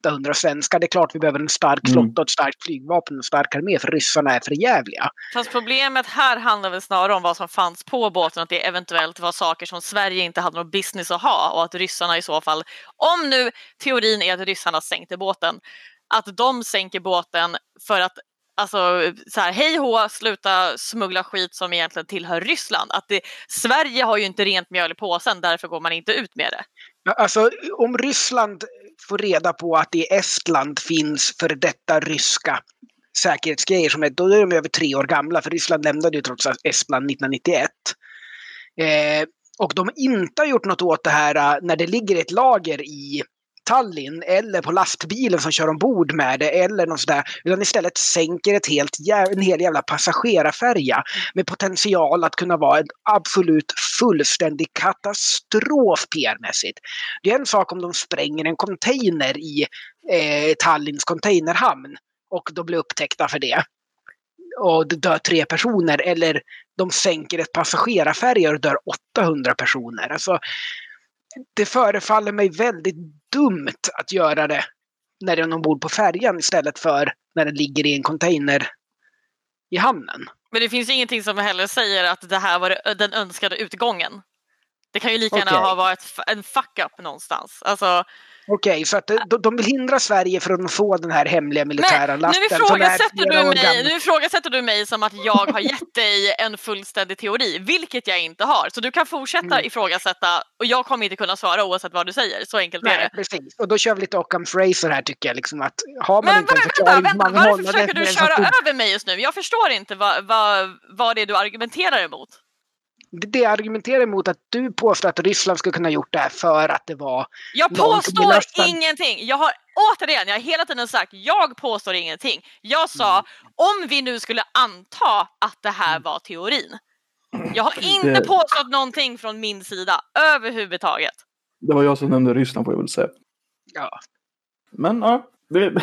800 svenskar. Det är klart vi behöver en stark Mm. flotta, och ett starkt flygvapen och en stark armé för ryssarna är för jävliga. Fast problemet här handlar väl snarare om vad som fanns på båten, att det eventuellt var saker som Sverige inte hade någon business att ha och att ryssarna i så fall, om nu teorin är att ryssarna sänkte båten, att de sänker båten för att Alltså så här, hej hå, sluta smuggla skit som egentligen tillhör Ryssland. Att det, Sverige har ju inte rent mjöl i påsen, därför går man inte ut med det. Alltså om Ryssland får reda på att i Estland finns för detta ryska säkerhetsgrejer som är, då är de över tre år gamla, för Ryssland lämnade ju trots allt Estland 1991. Eh, och de inte har gjort något åt det här eh, när det ligger ett lager i Tallinn eller på lastbilen som kör ombord med det eller något sådär. Utan istället sänker ett helt, en hel jävla passagerarfärja med potential att kunna vara en absolut fullständig katastrof PR-mässigt. Det är en sak om de spränger en container i eh, Tallinns containerhamn och då blir upptäckta för det. Och det dör tre personer. Eller de sänker ett passagerarfärja och dör 800 personer. Alltså, det förefaller mig väldigt dumt att göra det när den är ombord på färjan istället för när den ligger i en container i hamnen. Men det finns ingenting som heller säger att det här var den önskade utgången. Det kan ju lika gärna Okej. ha varit en fuck-up någonstans. Alltså, Okej, så att eh, de, de vill hindra Sverige från att få den här hemliga militära Men lasten. nu är ifrågasätter, du mig, nu ifrågasätter du mig som att jag har gett dig en fullständig teori, vilket jag inte har. Så du kan fortsätta Mm. ifrågasätta och jag kommer inte kunna svara oavsett vad du säger. Så enkelt är Nej, det. precis. Och då kör vi lite Occam's Razor här tycker jag. Liksom att har man Men inte en vänta, förklaring vänta, man varför försöker du köra en över mig just nu? Jag förstår inte vad, vad, vad det är du argumenterar emot. Det det jag argumenterar emot att du påstår att Ryssland skulle kunna ha gjort det här för att det var... Jag påstår ingenting. Jag har återigen, jag har hela tiden sagt, jag påstår ingenting. Jag sa, Mm. om vi nu skulle anta att det här var teorin. Jag har inte Det- påstått någonting från min sida överhuvudtaget. Det var jag som nämnde Ryssland får jag väl säga. Ja, Men ja, det...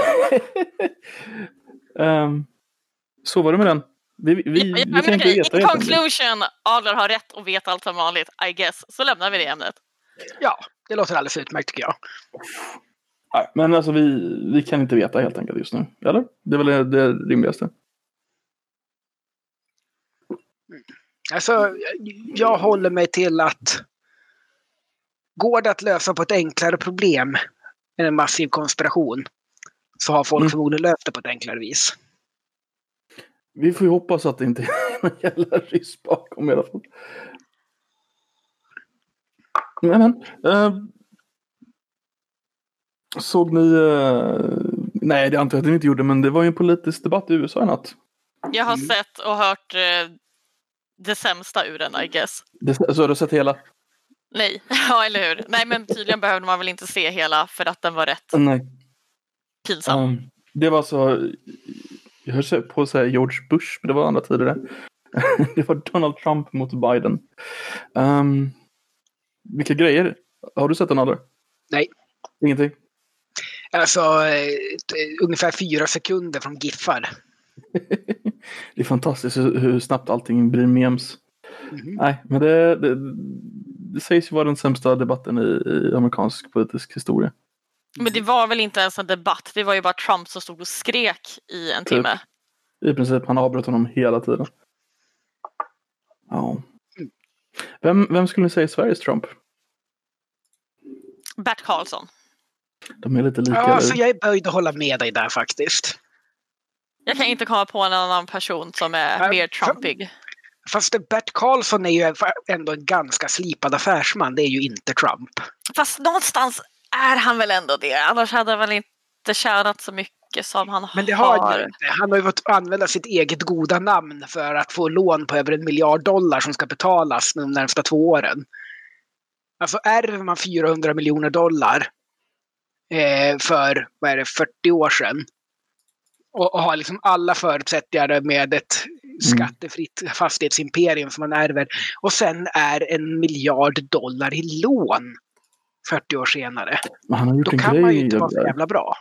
Ehm, så var det med den. Vi, vi, vi jag kan inte veta In conclusion, Adler har rätt och vet allt som vanligt, I guess. Så lämnar vi det ämnet. ja, det låter alldeles utmärkt tycker jag. Nej, men alltså vi, vi kan inte veta helt enkelt just nu. Eller? Det är väl det, det rimligaste. Alltså, jag håller mig till att går det att lösa på ett enklare problem än en massiv konspiration så har folk Mm. förmodligen löst det på ett enklare vis. Vi får ju hoppas att det inte är någon jävla ryss bakom i alla fall. Men, men eh, såg ni... eh, nej, det antar jag att ni inte gjorde, men det var ju en politisk debatt i USA i natt. Jag har Mm. sett och hört eh, det sämsta ur den, I guess. Det, så har du sett hela? Nej, ja eller hur. Nej men tydligen behövde man väl inte se hela för att den var rätt Nej. pinsam. Um, det var så... Jag höll på att säga George Bush, men det var andra tider det. det var Donald Trump mot Biden. Um, vilka grejer. Har du sett den Adler? Nej. Ingenting? Alltså, eh, ungefär fyra sekunder från giffar. det är fantastiskt hur, snabbt allting blir memes. Mhm. Nej, men det, det, det sägs ju vara den sämsta debatten i, i amerikansk politisk historia. Men det var väl inte ens en debatt, det var ju bara Trump som stod och skrek i en Typ. timme. I princip, han avbröt honom hela tiden. Ja. Vem, vem skulle ni säga är Sveriges Trump? Bert Karlsson. De är lite lika. Ja, alltså, jag är böjd att hålla med dig där faktiskt. Jag kan inte komma på en annan person som är Nej, mer Trumpig. Fast Bert Karlsson är ju ändå en ganska slipad affärsman. Det är ju inte Trump. Fast någonstans är han väl ändå det. Annars hade han väl inte tjänat så mycket som han Men det har han ju inte. Han har ju fått använda sitt eget goda namn för att få lån på över en miljard dollar som ska betalas de närmsta två åren. Alltså ärver man 400 miljoner dollar eh, för, vad är det, 40 år sedan och, och har liksom alla förutsättningar med ett skattefritt fastighetsimperium som man ärver och sen är en miljard dollar i lån 40 år senare. Han har gjort Då en kan grej. man ju inte vara så jävla bra.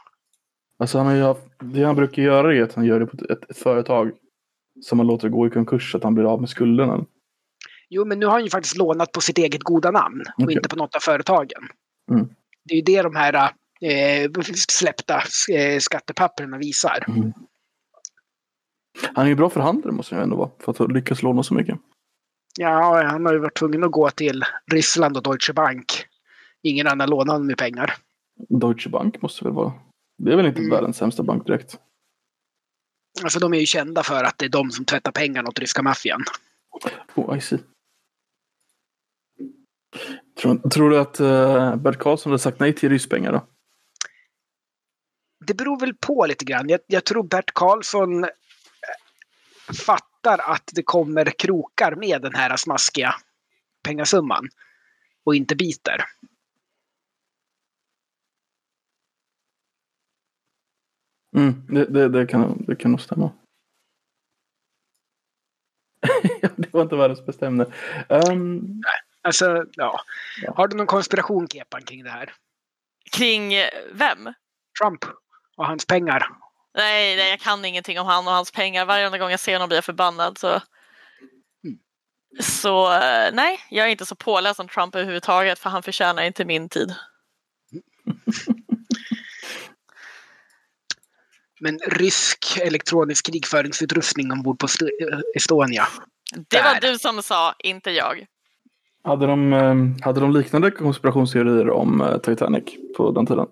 Alltså han har ju haft, det han brukar göra är att han gör det på ett, ett, företag. som man låter gå i konkurs så att han blir av med skulderna. Jo, men nu har han ju faktiskt lånat på sitt eget goda namn och inte på något av företagen. Mm. Det är ju det de här eh, släppta eh, skattepapperna visar. Han är ju bra förhandlare måste ju ändå vara, för att ha lyckats låna så mycket. Ja, han har ju varit tvungen att gå till Ryssland och Deutsche Bank. Ingen annan lånar honom med pengar. Deutsche Bank måste väl vara... Det är väl inte Mm. världens sämsta bank direkt. Alltså de är ju kända för att det är de som tvättar pengarna åt ryska maffian. Oh, I see. Tror, tror du att uh, Bert Karlsson hade sagt nej till rysspengar då? Det beror väl på lite grann. Jag, jag tror Bert Karlsson eh, fattar att det kommer krokar med den här smaskiga pengasumman. Och inte biter. Mm, det, det, det, kan, det kan nog stämma. Ja, det var inte världens bästa ämne. Um, Alltså, ja. Ja. Har du någon konspiration, Kepan, kring det här? Kring eh, vem? Trump och hans pengar. Nej, nej, jag kan ingenting om han och hans pengar. Varje gång jag ser honom blir jag förbannad. Så, Mm. så eh, nej, jag är inte så påläst om Trump överhuvudtaget för han förtjänar inte min tid. Men rysk elektronisk krigföringsutrustning ombord på St- eh, Estonia. Det var Där. du som sa, inte jag. hade, de, um, hade de liknande konspirationsteorier om uh, Titanic på den tiden?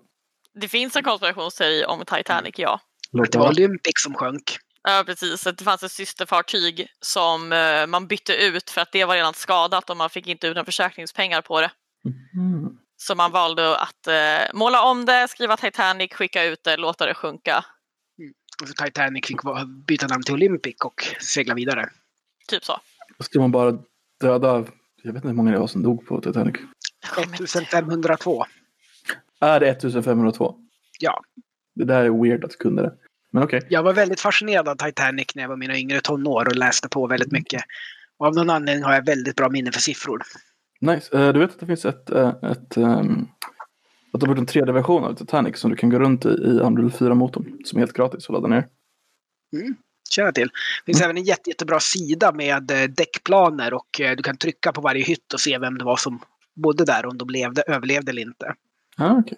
Det finns en konspirationsteori om Titanic, ja. Att det var Olympic som sjönk. Ja, precis. Att det fanns ett systerfartyg som eh, man bytte ut för att det var redan skadat och man fick inte ut några försäkringspengar på det. Mm. Så man valde att eh, måla om det, skriva Titanic, skicka ut det, låta det sjunka. Titanic fick byta namn till Olympic och segla vidare. Typ så. Då skulle man bara döda, jag vet inte hur många det var som dog på Titanic. Jag kommer inte- 1502. Är det 1502? Ja. Det där är weird att du kunde det. Men okej. Jag var väldigt fascinerad av Titanic när jag var mina yngre tonår och läste på väldigt mycket. Och av någon anledning har jag väldigt bra minne för siffror. Nice. Eh, du vet att det finns ett, eh, ett um, att de har gjort en 3D-version av Titanic som du kan gå runt i i Unreal 4-motorn. Som är helt gratis att ladda ner. Känner till. Det finns även en jätte, jättebra sida med eh, däckplaner och eh, du kan trycka på varje hytt och se vem det var som bodde där, om de levde, överlevde eller inte. Ah, okej.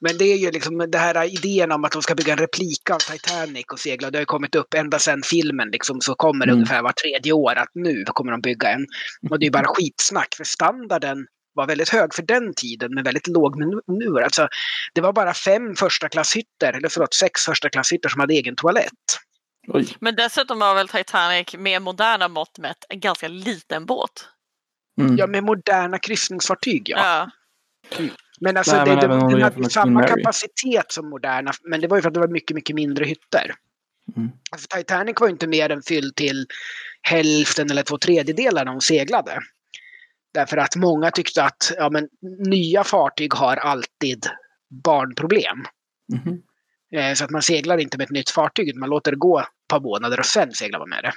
Men det är ju liksom det här idén om att de ska bygga en replika av Titanic och segla. Det har ju kommit upp ända sedan filmen liksom, så kommer det Mm. ungefär var tredje år att nu kommer de bygga en. Och det är ju bara skitsnack för standarden var väldigt hög för den tiden men väldigt låg nu- nu. Alltså, det var bara fem första klasshytter, eller förlåt sex första klasshytter som hade egen toalett. Oj. Men dessutom var väl Titanic med moderna mått mätt en ganska liten båt. Mm. Ja, med moderna kryssningsfartyg ja. Ja. Men alltså Nej, det, men det, den hade med samma kapacitet som moderna, men det var ju för att det var mycket, mycket mindre hytter. Mm. Alltså, Titanic var ju inte mer än fylld till hälften eller två tredjedelar när hon seglade. Därför att många tyckte att ja, men, nya fartyg har alltid barnproblem. Mhm. Eh, så att man seglar inte med ett nytt fartyg, utan man låter det gå ett par månader och sen seglar man med det.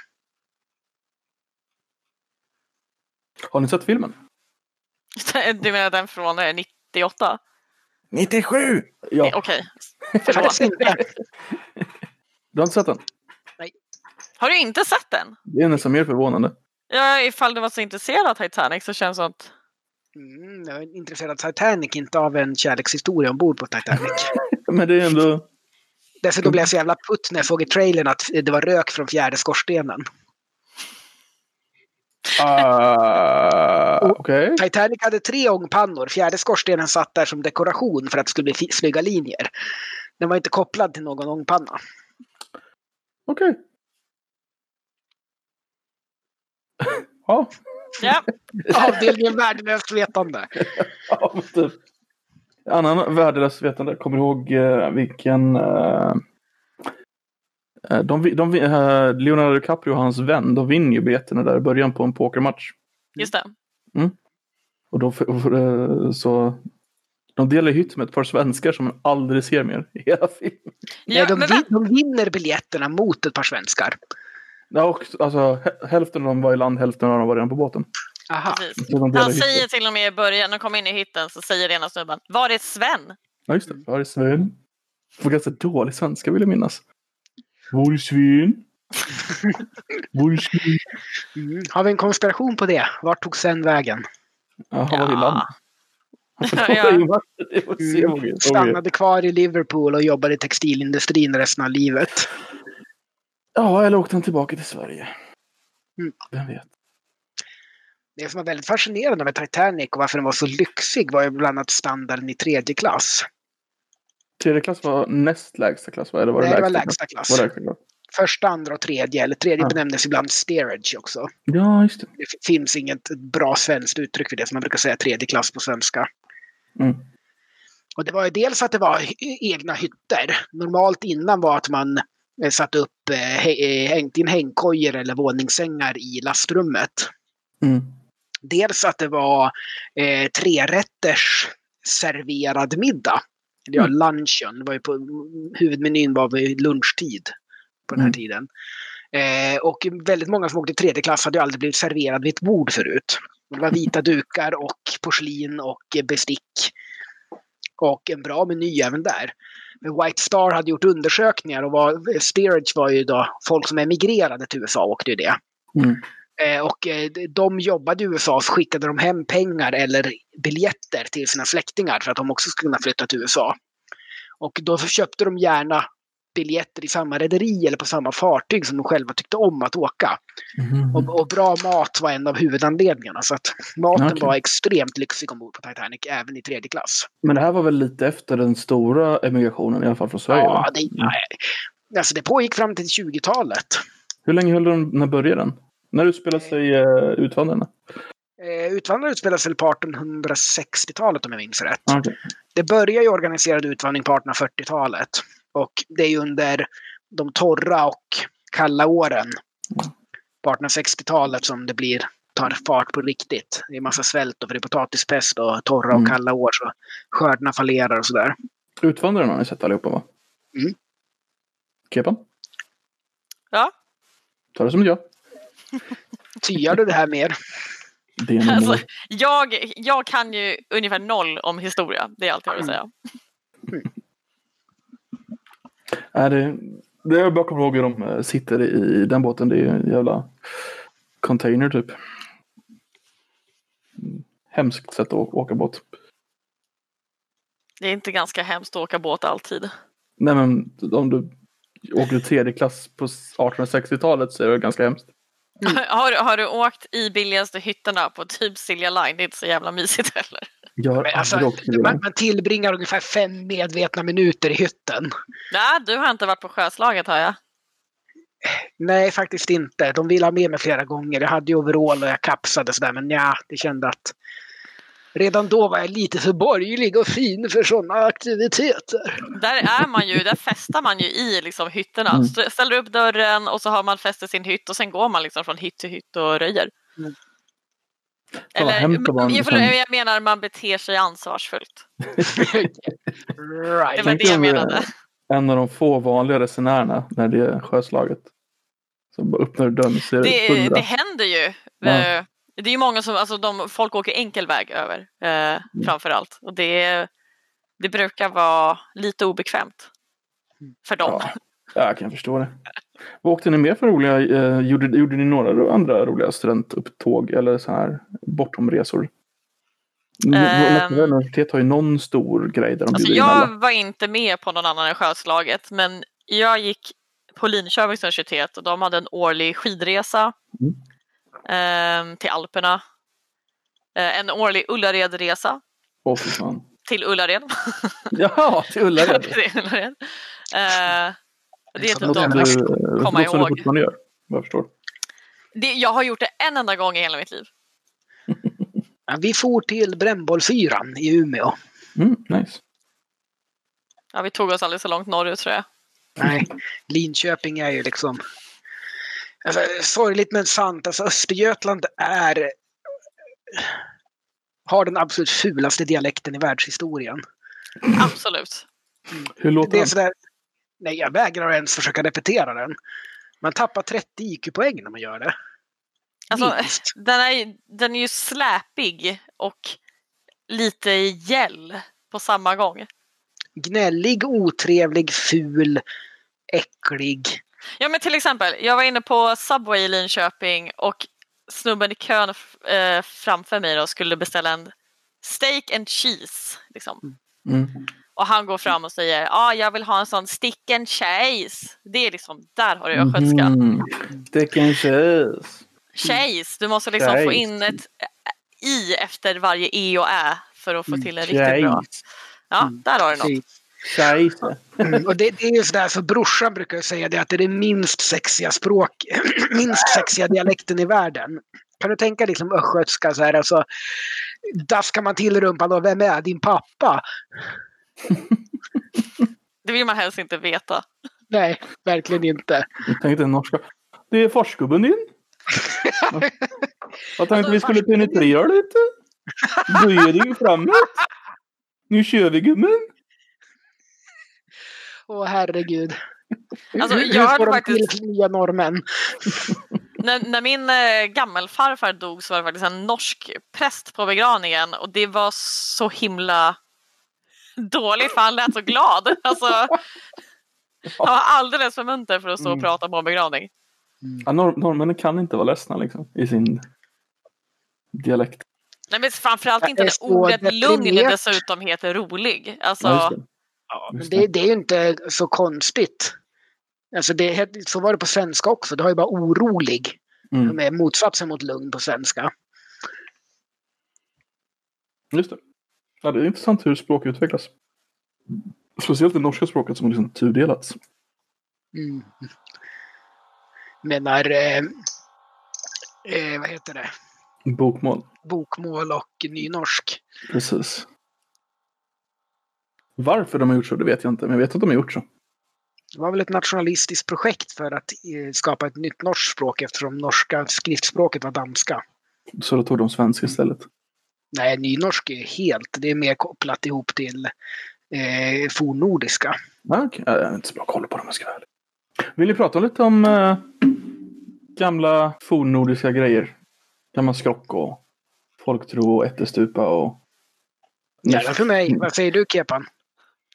Har ni sett filmen? Du menar den från eh, 98? 97! Ja, Okej, Faktiskt förlåt. du har inte sett den? Har du inte sett den? Det är nästan mer förvånande. Ja, ifall du var så intresserad av Titanic så känns det som att Mm, jag är intresserad av Titanic, inte av en kärlekshistoria ombord på Titanic. Men det är ändå... Dessutom blev jag så jävla putt när jag såg i trailern att det var rök från fjärde skorstenen. Uh, Okej. Titanic hade tre ångpannor. Fjärde skorstenen satt där som dekoration för att det skulle bli snygga linjer. Den var inte kopplad till någon ångpanna. Okej. Ja. ja, Avdelningen värdelöst vetande. ja, typ. Annan värdelös vetande. Kommer du ihåg eh, vilken... eh, eh, de, de, eh, Leonardo DiCaprio och hans vän, de vinner ju biljetterna där i början på en pokermatch. just det. Och då, eh, så... De delar hytt med ett par svenskar som man aldrig ser mer i hela filmen. Ja, Nej, de, men de vinner biljetterna mot ett par svenskar. Ja, och, alltså, hä- hälften av dem var i land, hälften av dem var redan på båten. Aha. De Han säger till och med i början, när de kommer in i hytten, så säger ena snubben Var är Sven? Ja, just det. Var är Sven? Det var ganska dålig svenska vill jag minnas. Var är Sven? Bullshit. Mm. Har vi en konspiration på det? Vart tog sen vägen? Vill han? Ja. Det får se vad vi- Stannade kvar i Liverpool och jobbade i textilindustrin resten av livet. Ja, eller åkte han tillbaka till Sverige? Mm. Vem vet? Det som var väldigt fascinerande med Titanic och varför den var så lyxig var ju bland annat standarden i tredje klass. Tredje klass var näst lägsta klass, va? Eller var det Nej, det var lägsta lägsta klass. Var lägsta klass? Första, andra och tredje. Eller tredje Ja. benämndes ibland steerage också. Ja, just det. Det finns inget bra svenskt uttryck för det som man brukar säga tredje klass på svenska. Mm. Och det var ju dels att det var egna hytter. Normalt innan var att man eh, satte upp, eh, eh, hängt in hängkojor eller våningssängar i lastrummet. Mm. Dels att det var eh, trerätters serverad middag. Eller ja, Mm. lunchen. Det var ju på, huvudmenyn var vid lunchtid på den här Mm. tiden. Eh, och väldigt många som åkte i tredje klass hade ju aldrig blivit serverad vid ett bord förut. Det var vita dukar och porslin och bestick. Och en bra meny även där. White Star hade gjort undersökningar och var, steerage var ju då folk som emigrerade till USA åkte ju det. Mm. Eh, och eh, de jobbade i USA så skickade de hem pengar eller biljetter till sina släktingar för att de också skulle kunna flytta till USA. Och då köpte de gärna biljetter i samma rederi eller på samma fartyg som de själva tyckte om att åka. Mhm. Och, och bra mat var en av huvudanledningarna. Så att maten Okej. var extremt lyxig ombord på Titanic, även i tredje klass. Men det här var väl lite efter den stora emigrationen i alla fall från Sverige? Ja, det, nej. Alltså det pågick fram till 20-talet. Hur länge höll de? När började den? När utspelar sig uh, Utvandrarna? Eh, Utvandrare utspelas väl på 1860-talet om jag minns rätt. Okej. Det börjar ju organiserad utvandring på 1840-talet. Och det är under de torra och kalla åren på 1860-talet som det blir tar fart på riktigt. Det är massa svält och för det är potatispest och torra och Mm. kalla år så skördarna fallerar och sådär. Utvandrarna har ni sett allihopa va? Mm. Kepan? Ja. Ta det som ett ja. Tyar du det här mer? Det Alltså, jag, jag kan ju ungefär noll om historia. Det är allt jag vill säga. Nej, det, det jag bara kommer ihåg hur de eh, sitter i den båten. Det är en jävla container typ. Hemskt sätt att åka båt. Det är inte ganska hemskt att åka båt alltid. Nej men om du åker tredje klass på 1860-talet så är det ganska hemskt. Har, har du åkt i billigaste hytterna på typ Silja Line? Det är inte så jävla mysigt heller. Jag har Men alltså, man, man tillbringar ungefär fem medvetna minuter i hytten. Nej, du har inte varit på sjöslaget har jag. Nej, faktiskt inte. De ville ha med mig flera gånger. Jag hade ju overall och jag kapsade sådär, men ja, det kände att redan då var jag lite för borgerlig och fin för sådana aktiviteter. Där är man ju, där festar man ju i liksom hytterna. Mm. St- Ställer upp dörren och så har man fäst i sin hytt och sen går man liksom från hytt till hytt och röjer. Mm. En jag, jag menar man beter sig ansvarsfullt. right. Det var det jag eh, menade. En av de få vanliga resenärerna när det är sjöslaget. Så bara öppnar dörren och ser Det, det händer ju. Ja. Det är ju många som, alltså de, folk åker enkel väg över eh, Mm. framför allt. Och det, det brukar vara lite obekvämt för dem. Ja, jag kan förstå det. Vad åkte ni med för roliga, eh, gjorde, gjorde ni några andra roliga studentupptåg eller så här bortomresor? Um, universitet har ju någon stor grej där de Alltså jag alla. var inte med på någon annan än Sjöslaget men jag gick på Linköpings universitet och de hade en årlig skidresa Mm. Ehm, till Alperna. Eh, en årlig Ullaredresa Åh fy fan. till Ullared. Jaha, till Ullared. till Ullared. Eh, det är typ de, Fast eh, komma något som du ihåg. fortfarande gör, jag förstår. det, jag har gjort det en enda gång i hela mitt liv. Ja, vi for till Brännbollsyran i Umeå. Mm, nice. Ja, vi tog oss aldrig så långt norrut tror jag. Nej, Linköping är ju liksom... Alltså, sorgligt men sant. Alltså, Östergötland är... Har den absolut fulaste dialekten i världshistorien. Absolut. Hur låter Det är den? sådär... Nej, jag vägrar ens försöka repetera den. Man tappar 30 IQ-poäng när man gör det. Alltså, Minst. den, är, den är ju släpig och lite gäll på samma gång. Gnällig, otrevlig, ful, äcklig. Ja men till exempel, jag var inne på Subway i Linköping och snubben i kön eh, framför mig då skulle beställa en steak and cheese. Liksom. Mm. Och han går fram och säger, ja ah, jag vill ha en sån stick and cheese. Det är liksom, där har du östgötska. Mm. Stick and cheese. Cheese, du måste liksom Cheese. få in ett i efter varje e och ä för att få till en riktigt bra. Ja, där har du något. Cheese. Mm, och det, det är ju sådär, för brorsan brukar ju säga det att det är det minst sexiga språk, minst sexiga dialekten i världen. Kan du tänka liksom östgötska så här, alltså, daskar man till rumpan och vem är din pappa? Det vill man helst inte veta. Nej, verkligen inte. Jag tänkte norska. Det är farskgubben din. Jag tänkte vi skulle penetrera lite. Böjer dig framåt. Nu kör vi gummen. Åh herregud. Alltså, Hur- jag Hur får de faktiskt- till nya norrmän? När, när min eh, gammelfarfar dog så var det faktiskt en norsk präst på begravningen och det var så himla dåligt för han lät så glad. Alltså, han var alldeles för munter för att stå och Mm. prata på en begravning. Ja, norr, norrmännen kan inte vara ledsna liksom, i sin dialekt. Nej, men framförallt inte när ordet lugn dessutom heter rolig. Alltså, Ja, just det. Ja, men det, det är ju inte så konstigt. Alltså det, så var det på svenska också. Det har ju bara orolig. Mm. Är motsatsen mot lugn på svenska. Just det. Ja, det är intressant hur språk utvecklas. Speciellt det norska språket som liksom tudelats. Mm. Menar, eh, eh, vad heter det? Bokmål. Bokmål och nynorsk. Precis. Varför de har gjort så, det vet jag inte. Men jag vet att de har gjort så. Det var väl ett nationalistiskt projekt för att eh, skapa ett nytt norskt språk eftersom norska skriftspråket var danska. Så då tog de svenska istället. Nej, nynorsk är helt, det är mer kopplat ihop till eh, fornnordiska. Ah, okay. Jag har inte så bra koll på dem, jag ska ärlig. Vill ni prata lite om eh, gamla fornnordiska grejer? Gammal skrock och folktro och ättestupa och... Gärna för mig. Vad säger du Kepan?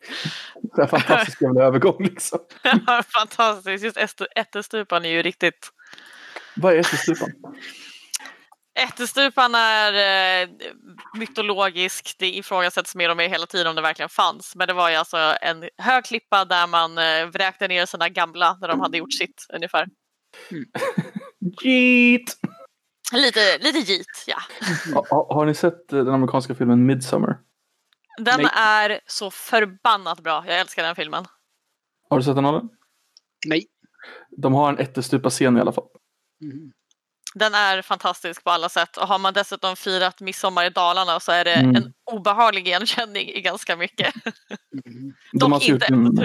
Det är fantastisk jävla övergång liksom. fantastiskt. Just ätte- ättestupan är ju riktigt... Vad är ättestupan? Ättestupan är eh, mytologisk. Det ifrågasätts mer och mer hela tiden om det verkligen fanns. Men det var ju alltså en hög klippa där man eh, vräkte ner sina gamla när de hade gjort sitt ungefär. Jeet! Lite, lite git, ja. Ha, ha, har ni sett eh, den amerikanska filmen Midsummer? Den Nej. är så förbannat bra. Jag älskar den filmen. Har du sett den Adam? Nej. De har en ättestupa-scen i alla fall. Mm. Den är fantastisk på alla sätt och har man dessutom firat midsommar i Dalarna så är det Mm. en obehaglig igenkänning i ganska mycket. Mm. De har, inte en,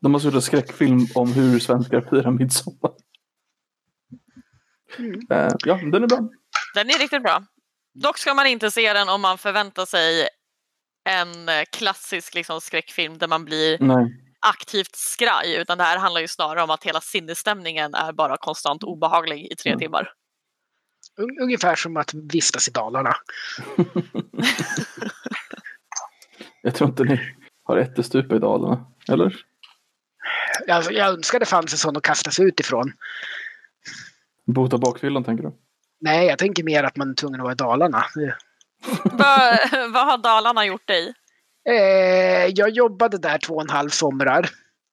de har gjort en skräckfilm om hur svenskar firar midsommar. Mm. Eh, ja, den är bra. Den är riktigt bra. Dock ska man inte se den om man förväntar sig en eh, klassisk liksom, skräckfilm där man blir Nej. aktivt skraj utan det här handlar ju snarare om att hela sinnesstämningen är bara konstant obehaglig i tre Mm. timmar. Un- Ungefär som att vistas i Dalarna. Jag tror inte ni har ättestupa i Dalarna. Eller? Alltså, jag önskar det fanns en sån att kastas ut ifrån. Bota bakfyllan tänker du? Nej, jag tänker mer att man är tvungen att vara i Dalarna. vad, vad har Dalarna gjort dig? Eh, jag jobbade där två och en halv somrar.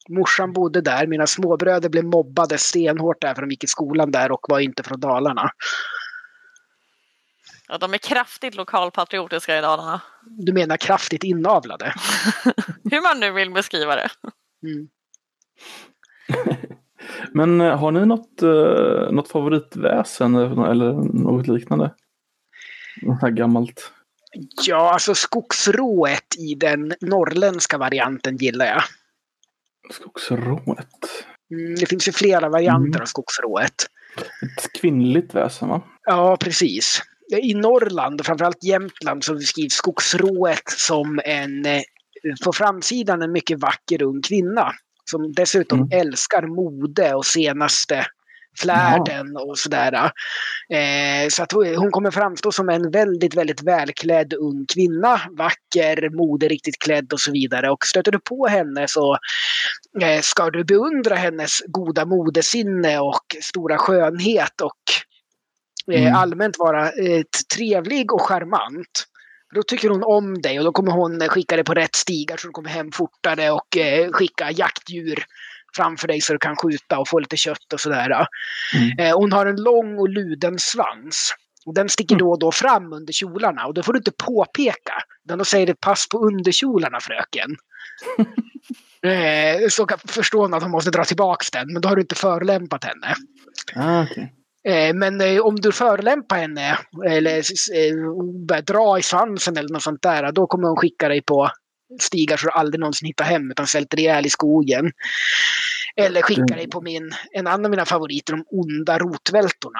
Morsan bodde där. Mina småbröder blev mobbade stenhårt där för de gick i skolan där och var inte från Dalarna. Ja, de är kraftigt lokalpatriotiska i Dalarna. Du menar kraftigt inavlade? Hur man nu vill beskriva det. Mm. Men eh, har ni något, eh, något favoritväsen eller något liknande? Något här gammalt? Ja, alltså skogsrået i den norrländska varianten gillar jag. Skogsrået? Mm, det finns ju flera varianter Mm. av skogsrået. Ett kvinnligt väsen va? Ja, precis. I Norrland och framförallt Jämtland så beskrivs skogsrået som en, eh, på framsidan en mycket vacker ung kvinna. Som dessutom Mm. älskar mode och senaste flärden och sådär. Eh, så att hon kommer framstå som en väldigt, väldigt välklädd ung kvinna. Vacker, moderiktigt klädd och så vidare. Och stöter du på henne så eh, ska du beundra hennes goda modesinne och stora skönhet och eh, Mm. allmänt vara eh, trevlig och charmant. Då tycker hon om dig och då kommer hon skicka dig på rätt stigar så du kommer hem fortare och eh, skicka jaktdjur framför dig så du kan skjuta och få lite kött och sådär. Mm. Eh, hon har en lång och luden svans. Och den sticker Mm. då och då fram under kjolarna och då får du inte påpeka. Utan då säger det pass på underkjolarna fröken. eh, så kan förstå hon att hon måste dra tillbaks den, men då har du inte förolämpat henne. Ah, okej. Eh, Men eh, om du förolämpar henne eller eh, börjar dra i svansen eller något sånt där, då kommer hon skicka dig på stigar så du aldrig någonsin hittar hem utan svälter ihjäl i skogen. Eller skicka Mm. dig på min, en annan av mina favoriter, de onda rotvältorna.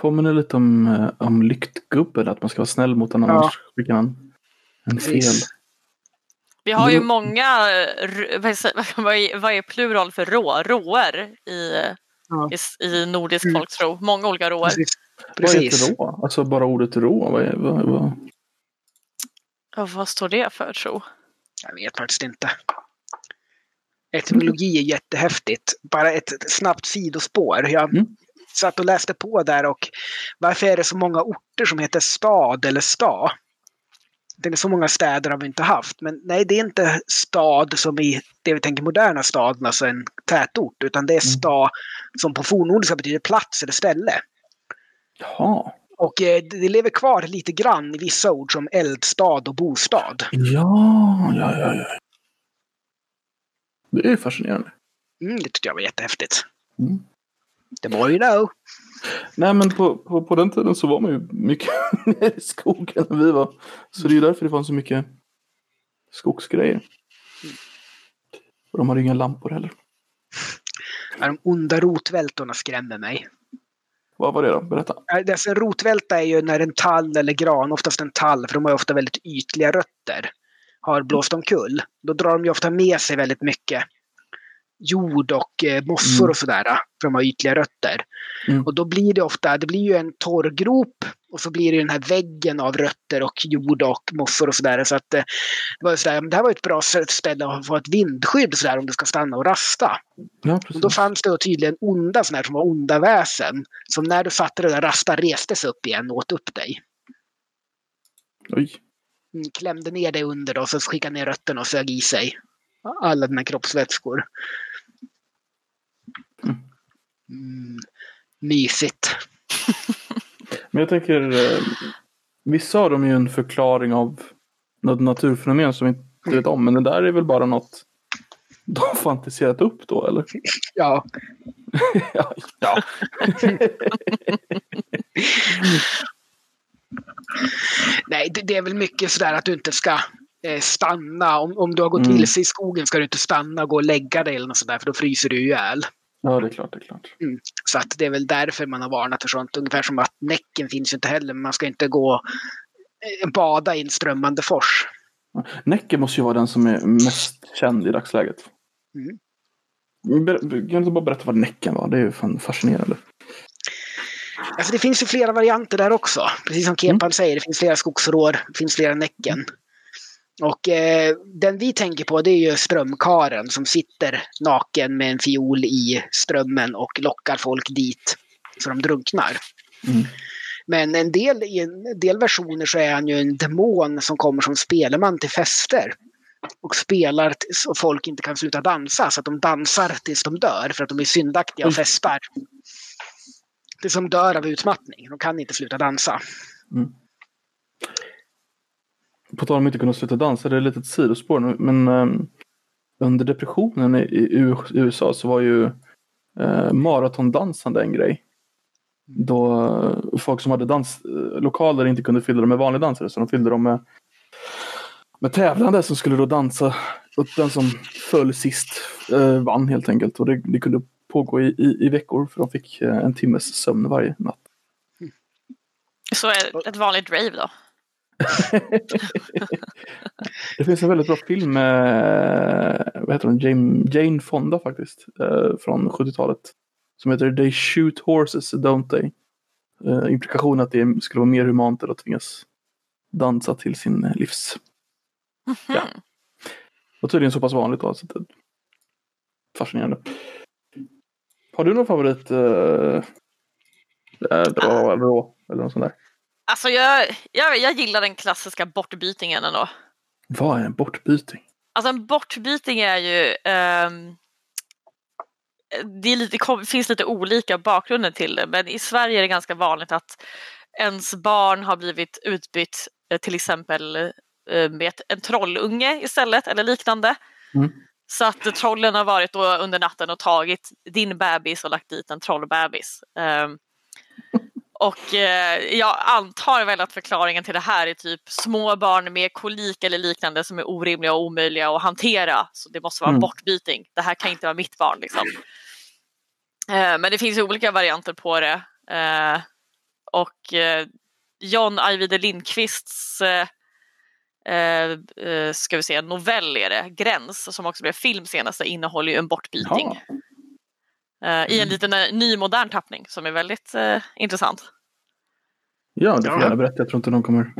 Påminner lite om, eh, om lyktgubben, att man ska vara snäll mot den Ja. annars skickar han en fel. Precis. Vi har ju Mm. många, vad är- är, är plural för rå? Råer i, Ja. i, i nordisk Mm. folktro. Många olika råer. Precis. Vad Precis. heter rå? Alltså bara ordet rå? Vad, är, vad, vad? Och vad står det för tro? Jag vet faktiskt inte. Etymologi är jättehäftigt. Bara ett snabbt sidospår. Jag Mm. satt och läste på där och varför är det så många orter som heter stad eller sta? Det är så många städer har vi inte haft. Men nej, det är inte stad som i det vi tänker moderna staden, alltså en tätort. Utan det är Mm. sta som på fornnordiska betyder plats eller ställe. Jaha. Och eh, det lever kvar lite grann i vissa ord som eldstad och bostad. Ja, ja, ja, ja. Det är fascinerande. Mm, det tyckte jag var jättehäftigt. Mm. The more you know. Nej, men på, på, på den tiden så var man ju mycket nere i skogen när vi var. Så det är ju därför det fanns så mycket skogsgrejer. Och de hade ju inga lampor heller. Ja, De onda rotvältorna skrämmer mig. Vad var det då? Berätta. Alltså, en rotvälta är ju när en tall eller gran, oftast en tall, för de har ju ofta väldigt ytliga rötter, har blåst omkull. Då drar de ju ofta med sig väldigt mycket jord och eh, mossor Mm. och sådär, för de har ytliga rötter. Mm. Och då blir det ofta, det blir ju en torrgrop och så blir det den här väggen av rötter och jord och mossor och sådär. Så att eh, det var sådär, men det här var ett bra ställe att få ett vindskydd sådär om du ska stanna och rasta. Ja, Och då fanns det då tydligen onda sådana här som var onda väsen. Som när du satte dig där rasta reste sig upp igen och åt upp dig. Oj. Mm, Klämde ner dig under och så skickade ner rötterna och sög i sig alla dina kroppsvätskor. Mm. Mm, mysigt. Men jag tänker, eh, vissa har de ju en förklaring av något naturfenomen som vi inte vet om. Men det där är väl bara något de har fantiserat upp då, eller? Ja, ja. ja. nej, det, det är väl mycket sådär att du inte ska eh, stanna. Om, om du har gått Mm. vilse i skogen ska du inte stanna och gå och lägga dig eller något sådär för då fryser du ihjäl. Ja, det är klart, det är klart. Så att det är väl därför man har varnat för sånt. Ungefär som att Näcken finns ju inte heller, men man ska inte gå eh, bada i en strömmande fors. Näcken måste ju vara den som är mest känd i dagsläget. Mm. Kan du inte bara berätta vad Näcken var? Det är ju fan fascinerande. Alltså det finns ju flera varianter där också. Precis som Kepan säger, det finns flera skogsrår, det finns flera Näcken. Och eh, den vi tänker på det är ju strömkaren som sitter naken med en fiol i strömmen och lockar folk dit så de drunknar. Mm. Men en del, i en del versioner så är han ju en demon som kommer som spelman till fester. Och spelar så folk inte kan sluta dansa, så att de dansar tills de dör för att de är syndaktiga och Oj. festar. Det som dör av utmattning, de kan inte sluta dansa. På tal om att inte kunna sluta dansa, det är lite ett sidospår nu. Men ehm, under depressionen i, i USA så var ju eh, maratondansande en grej. Då eh, folk som hade danslokaler eh, inte kunde fylla dem med vanliga dansare så de fyllde dem med, med tävlande som skulle då dansa. Och den som föll sist eh, vann helt enkelt. Och det, det kunde pågå i, i, i veckor för de fick eh, en timmes sömn varje natt. Så ett vanligt rave då. Det finns en väldigt bra film med vad heter hon? Jane, Jane Fonda faktiskt. Eh, från 70-talet. Som heter They Shoot Horses, Don't They? eh, implikation att det skulle vara mer humant än att tvingas dansa till sin eh, livs. Ja. Mhm. Och tydligen så pass vanligt då. Så det fascinerande. Har du någon favorit? Eh, äh, bra, bra, eller något sånt där? Alltså jag, jag, jag gillar den klassiska bortbytingen ändå. Vad är en bortbyting? Alltså en bortbyting är ju ehm, det är lite, kom- finns lite olika bakgrunder till det men i Sverige är det ganska vanligt att ens barn har blivit utbytt eh, till exempel eh, med en trollunge istället eller liknande. Mm. Så att trollen har varit då under natten och tagit din bebis och lagt dit en trollbebis. Ehm, och eh, jag antar väl att förklaringen till det här är typ små barn med kolik eller liknande som är orimliga och omöjliga att hantera. Så det måste vara Mm. bortbyting. Det här kan inte vara mitt barn. Liksom. Eh, men det finns ju olika varianter på det. Eh, och eh, John Ajvide Lindqvists eh, eh, ska vi säga, novell är det, Gräns, som också blev film senast, innehåller ju en bortbyting. Jaha. Eh, I en liten eh, ny modern tappning som är väldigt intressant. Ja, du får Ja. gärna berätta. Jag tror inte de kommer...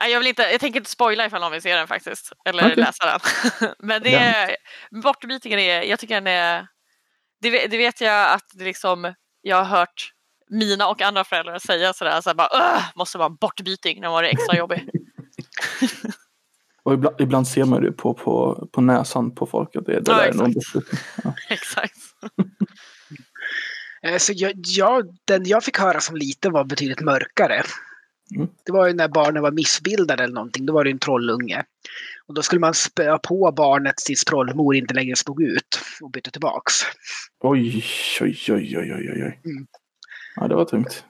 Nej, jag, vill inte, jag tänker inte spoila ifall någon vill se den faktiskt. Eller Okej. läsa den. Men det är, bortbytingen är, jag tycker den är, det, vet- det vet jag att det liksom, jag har hört mina och andra föräldrar säga sådär, så bara, "Åh, måste vara en bortbyting när man var det extra jobbig. Och ibland, ibland ser man det på, på, på näsan på folk. Att det, det Ja, där är någon exakt. bortbyting. Exakt. Eh, Så jag, jag, den jag fick höra som liten var betydligt mörkare. Mm. Det var ju när barnen var missbildade eller någonting. Då var det en trollunge. Och då skulle man spöa på barnet tills trollmor inte längre stod ut och bytte tillbaks. Oj, oj, oj, oj, oj, oj. Mm. Ja, det var tungt.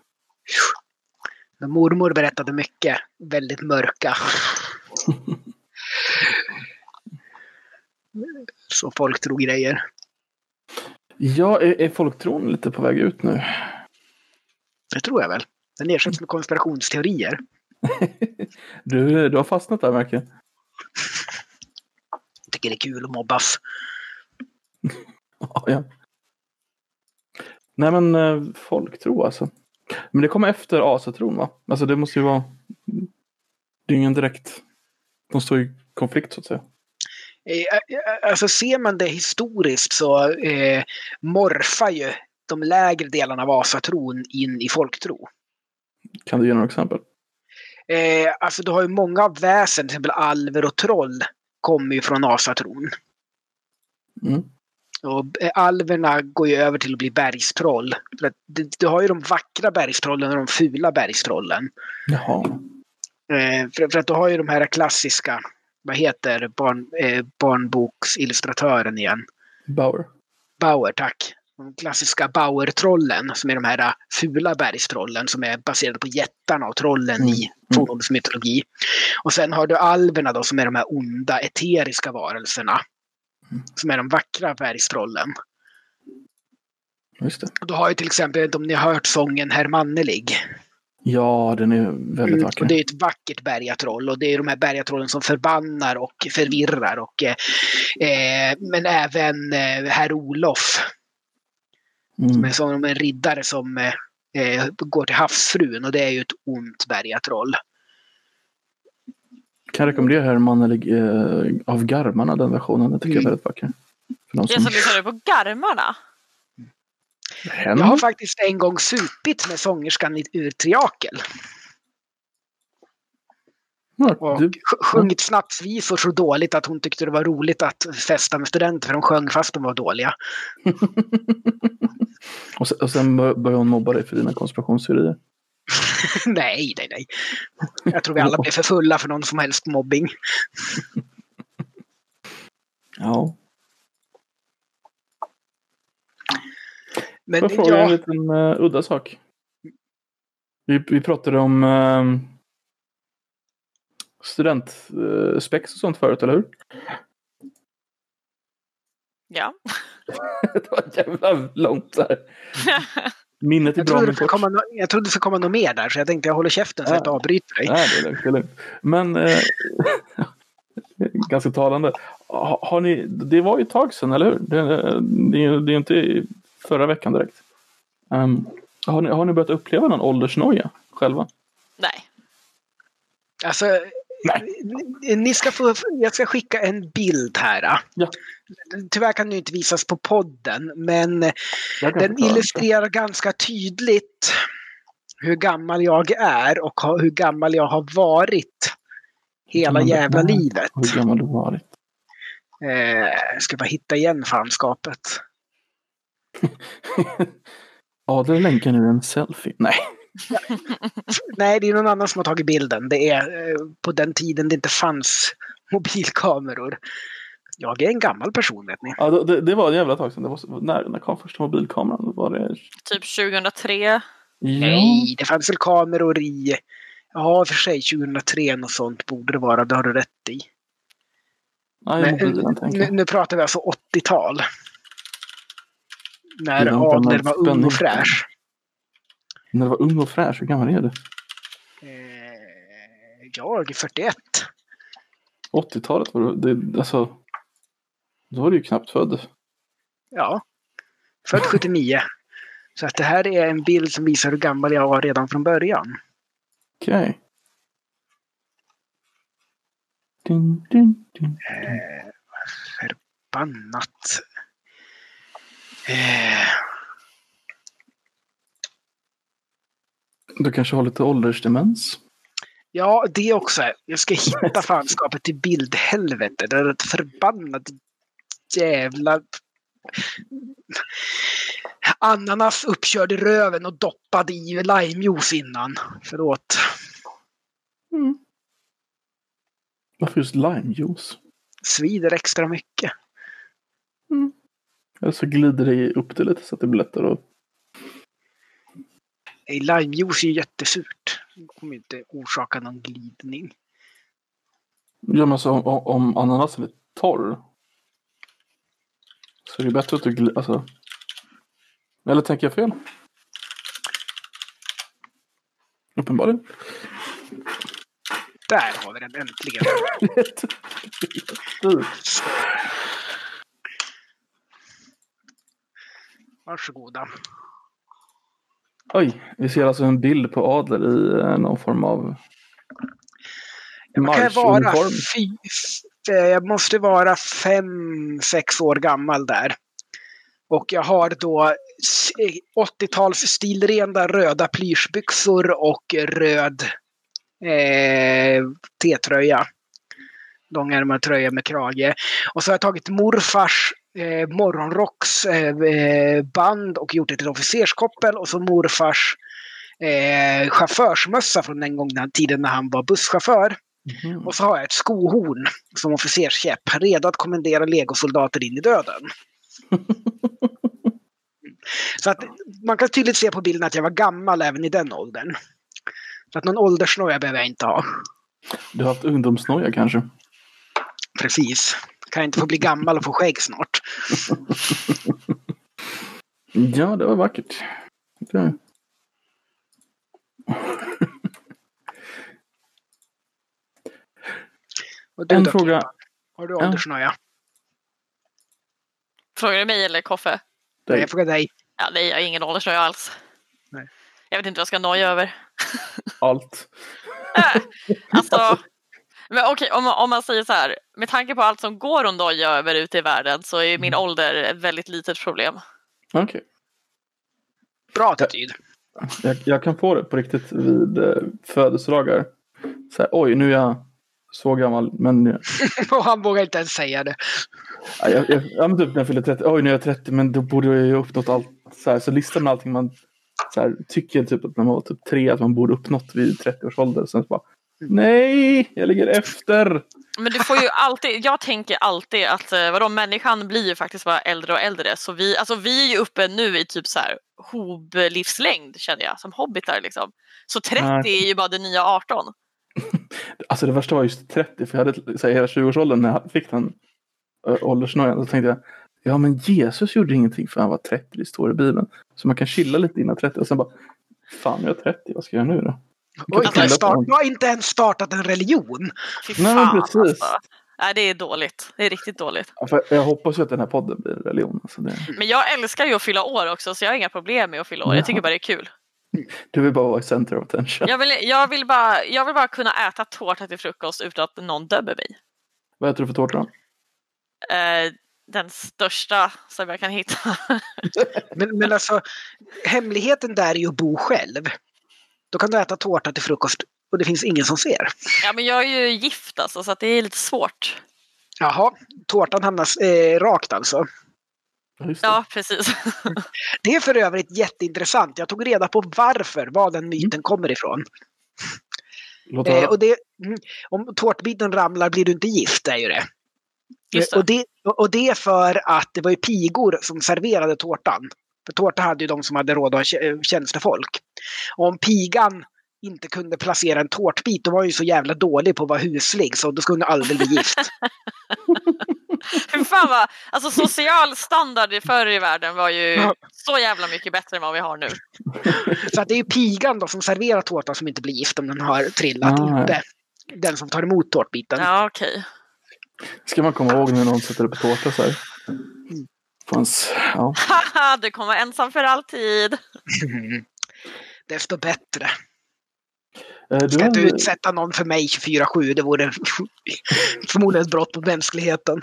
Men mormor berättade mycket väldigt mörka. Så folk tror grejer. Ja, är, är folktron lite på väg ut nu? Det tror jag väl. Den ersätts med konspirationsteorier. Du, du har fastnat där märker jag. Tycker det är kul att mobbas. Ja, ja. Nej men eh, folktro alltså. Men det kommer efter asatron va? Alltså det måste ju vara... Det är ingen direkt... De står i konflikt så att säga. Eh, Alltså ser man det historiskt så eh, morfar ju de lägre delarna av asatron in i folktro. Kan du ge några exempel? Eh, alltså du har ju många av väsen, till exempel alver och troll, kommer ju från asatron. Mm. Och eh, alverna går ju över till att bli bergstroll. Du har ju de vackra bergstrollen och de fula bergstrollen. Jaha. Eh, för, för att du har ju de här klassiska, vad heter barn, eh, barnboksillustratören igen? Bauer. Bauer, tack. De klassiska Bauer-trollen som är de här äh, fula bergstrollen som är baserade på jättarna och trollen Mm. i fornnordisk mytologi. Och sen har du alverna då som är de här onda eteriska varelserna. Mm. Som är de vackra bergstrollen. Just det. Och du har ju till exempel, om ni har hört sången Herr Mannelig. Ja, den är väldigt Mm, vacker. och det är ett vackert bergatroll och det är de här bergatrollen som förbannar och förvirrar. Och, eh, eh, men även eh, herr Olof Mm. som är som en riddare som eh, eh, går till havsfrun och det är ju ett ont bergatroll. Kan rekommendera här Mannelig eh, av Garmarna, den versionen. Den tycker jag är Mm. väldigt vacker. För någon Jag som som... lyssnade på Garmarna. Hen? Jag har faktiskt en gång supit med sångerskan ur Triakel och du, sj- sjungit snapsvisor så dåligt att hon tyckte det var roligt att festa med studenter för de sjöng fast de var dåliga. och, sen, och sen bör- börjar hon mobba dig för dina konspirationsteorier. nej, nej, nej. Jag tror vi alla blev för fulla för någon som helst mobbing. Ja. Men Får jag fråga en liten uh, udda sak? Vi, vi pratade om uh, studentspex och sånt förut, eller hur? Ja. det var jävla långt där. Minnet är jag bra men kort. komma jag trodde det skulle komma något mer där så jag tänkte jag håller käften så jag inte avbryter dig. Nej, det är lugnt. Det är lugnt. Men eh, ganska talande. Ha, har ni, det var ju ett tag sedan, eller hur? Det, det, det är ju inte förra veckan direkt. Um, Har ni, har ni börjat uppleva någon åldersnoja själva? Nej. Alltså, ni- ni ska få, jag ska skicka en bild här. Ja. Tyvärr kan den inte visas på podden, men den illustrerar ganska tydligt hur gammal jag är och hur gammal jag har varit hela jävla livet. Hur gammal du varit? Eh, ska bara hitta igen fanskapet. Adel länkar nu en selfie. Nej. Nej, det är någon annan som har tagit bilden. Det är eh, på den tiden det inte fanns mobilkameror. Jag är en gammal person, vet ni. Ja, det- det, var ett jävla tag sedan. Det var, när, när kom första mobilkameran? Då var det... Typ 2003. Ja. Nej, det fanns väl kameror i... Ja, för sig 2003 och sånt borde det vara. Det har du rätt i. Nej, Men, tänker nu, nu pratar vi alltså 80-tal. När Adler var ung och fräsch. När du var ung och fräsch, hur gammal är du? Eh, jag är 41. 80-talet var du, det, alltså. Då var du ju knappt född. Ja. Född 79. Så att det här är en bild som visar hur gammal jag var redan från början. Okej. Ding, ding. Eh, förbannat. Eh, Du kanske har lite åldersdemens? ja, det också. Jag ska hitta fanskapet till bildhelvete. Det är ett förbannat jävla... Ananas uppkörd i röven och doppad i limejuice innan. Förlåt. Mm. Varför just limejuice? Svider extra mycket. Eller så glider det upp det lite så att det blir lättare att... Nej, Limejuice är ju jättesurt. Det kommer ju inte orsaka någon glidning. Ja men alltså om, om ananasen är torr. Så är det bättre att du glider, alltså. Eller tänker jag fel? Uppenbarligen. Där har vi den äntligen. Varsågoda. Oj, vi ser alltså en bild på Adler i eh, någon form av marschuniform. eh, jag måste vara fem, sex år gammal där. Och jag har då s- eh, 80-tals stilrena röda plyschbyxor och röd eh, T-tröja. Långärmad tröja med krage. Och så har jag tagit morfars eh, morgonrocksband eh, band och gjort det till officerskoppel. Och så morfars eh, chaufförsmössa från den gången tiden när han var busschaufför. Mhm. Och så har jag ett skohorn som officerskäpp, redo att kommendera legosoldater in i döden. Så att man kan tydligt se på bilden att jag var gammal även i den åldern. Så att någon åldersnoja behöver jag inte ha. Du har haft ungdomsnoja kanske? Precis. Kan jag inte få bli gammal och få skägg snart? Ja, det var vackert. Det... Du En då, fråga. Har du åldersnoja? Frågar du mig eller Koffe? Nej, dig. jag frågar dig. Ja, nej, jag har ingen åldersnoja alls. Nej. Jag vet inte vad jag ska noja över. Allt. Äh, alltså, men okej, om, man- om man säger så här, med tanke på allt som går att noja över ute i världen så är min ålder ett väldigt litet problem. Okej. Bra attityd. Jag, jag kan få det på riktigt vid eh, födelsedagar. Så här, oj, nu är jag så gammal. Men Och han vågar inte ens säga det. ja, jag, jag, ja, men typ när jag fyller 30. Oj, nu är jag 30. Men då borde jag ju ha uppnått allt. Så, här, så listar man allting man så här, tycker typ att när man var typ tre att man borde uppnått vid 30 års ålder. Sen så bara, nej, jag ligger efter. Men du får ju alltid, jag tänker alltid att eh, vadå, människan blir ju faktiskt bara äldre och äldre. Så vi, alltså vi är ju uppe nu i typ så här hob-livslängd känner jag, som hobbitar liksom. Så 30 Nej. är ju bara det nya 18. Alltså det värsta var just 30. För jag hade så här, hela 20-årsåldern när jag fick den äh, åldersnojan. Då tänkte jag, ja men Jesus gjorde ingenting för han var 30. Det står i Bibeln. Så man kan chilla lite innan 30. Och sen bara, fan jag är 30. Vad ska jag göra nu då? Oj, kul. start, jag har inte ens startat en religion. Fy Nej, fan precis. alltså. Nej, det är dåligt. Det är riktigt dåligt. Ja, för Jag hoppas ju att den här podden blir religion. Alltså det, Men jag älskar ju att fylla år också så jag har inga problem med att fylla år. Jag tycker bara det är kul. du vill bara vara i center of attention. Jag vill, jag vill, bara, jag vill bara kunna äta tårta till frukost utan att någon dömer mig. Vad äter du för tårta då? Eh, den största som jag kan hitta. Men, men alltså, hemligheten där är ju att bo själv. Då kan du äta tårta till frukost och det finns ingen som ser. Ja, men jag är ju gift alltså, så att det är lite svårt. Jaha, tårtan hamnar eh, rakt alltså. Ja, precis. Det är för övrigt jätteintressant. Jag tog reda på varför, var den myten kommer ifrån. Eh, och det, mm, om tårtbiten ramlar blir du inte gift, är ju det. Just Eh, Och, det. det. och det är för att det var ju pigor som serverade tårtan. För tårta hade ju de som hade råd att ha tjä- tjänstefolk. Och om pigan inte kunde placera en tårtbit, då var ju så jävla dålig på att vara huslig så då skulle hon aldrig bli gift. Fan vad, alltså social standard förr i världen var ju Ja. så jävla mycket bättre än vad vi har nu. Så att det är ju pigan då som serverar tårtan som inte blir gift om den har trillat, Ah, inte den som tar emot tårtbiten. Ja, okej. ska man komma ihåg när någon sätter upp tårta så här. Fanns, ja. Haha, du kommer vara ensam för alltid. Desto bättre. Eh, Du Ska inte utsätta någon för mig 24-7, det vore förmodligen ett brott mot mänskligheten.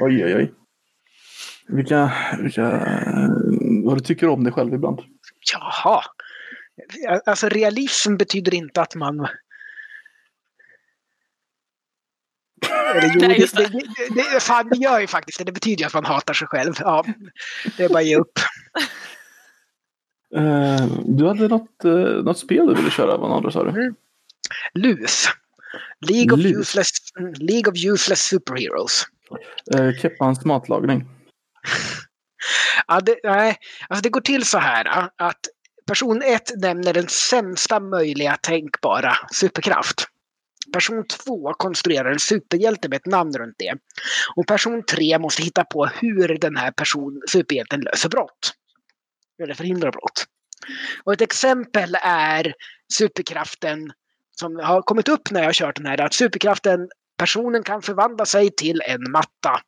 oj, oj, oj. Vilka, vilka, vad du tycker om dig själv ibland? Jaha. Alltså realism betyder inte att man... Eller jo, Nej, det, det, det. fan, det gör ju faktiskt det. Det betyder ju att man hatar sig själv. Ja, det är bara att ge upp. Eh, du hade något, eh, något spel du ville köra, vad andra sa du? Mm. LUS. League of, Lus. useless, League of Useless Superheroes. Eh, Keppans matlagning. Ja, det, nej, alltså det går till så här att person 1 nämner den sämsta möjliga tänkbara superkraft. Person 2 konstruerar en superhjälte med ett namn runt det. Och person 3 måste hitta på hur den här person, superhjälten löser brott. Eller förhindrar brott. Och ett exempel är superkraften som har kommit upp när jag har kört den här. Att superkraften, personen kan förvandla sig till en matta.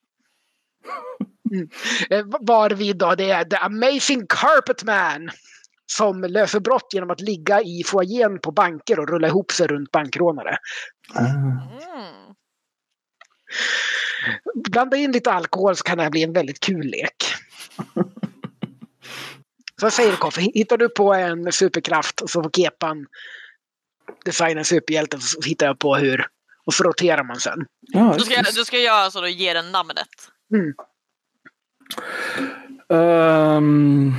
Mm. Eh, Varvid då det är The Amazing Carpet Man som löser brott genom att ligga i foajén på banker och rulla ihop sig runt bankrånare. Mm. Blanda in lite alkohol så kan det här bli en väldigt kul lek. Så säger Koffe? Hittar du på en superkraft och så får Kepan designa en superhjälte så hittar jag på hur. Och så roterar man sen. Ja, Du ska, du ska göra så då ge den namnet. Ehm,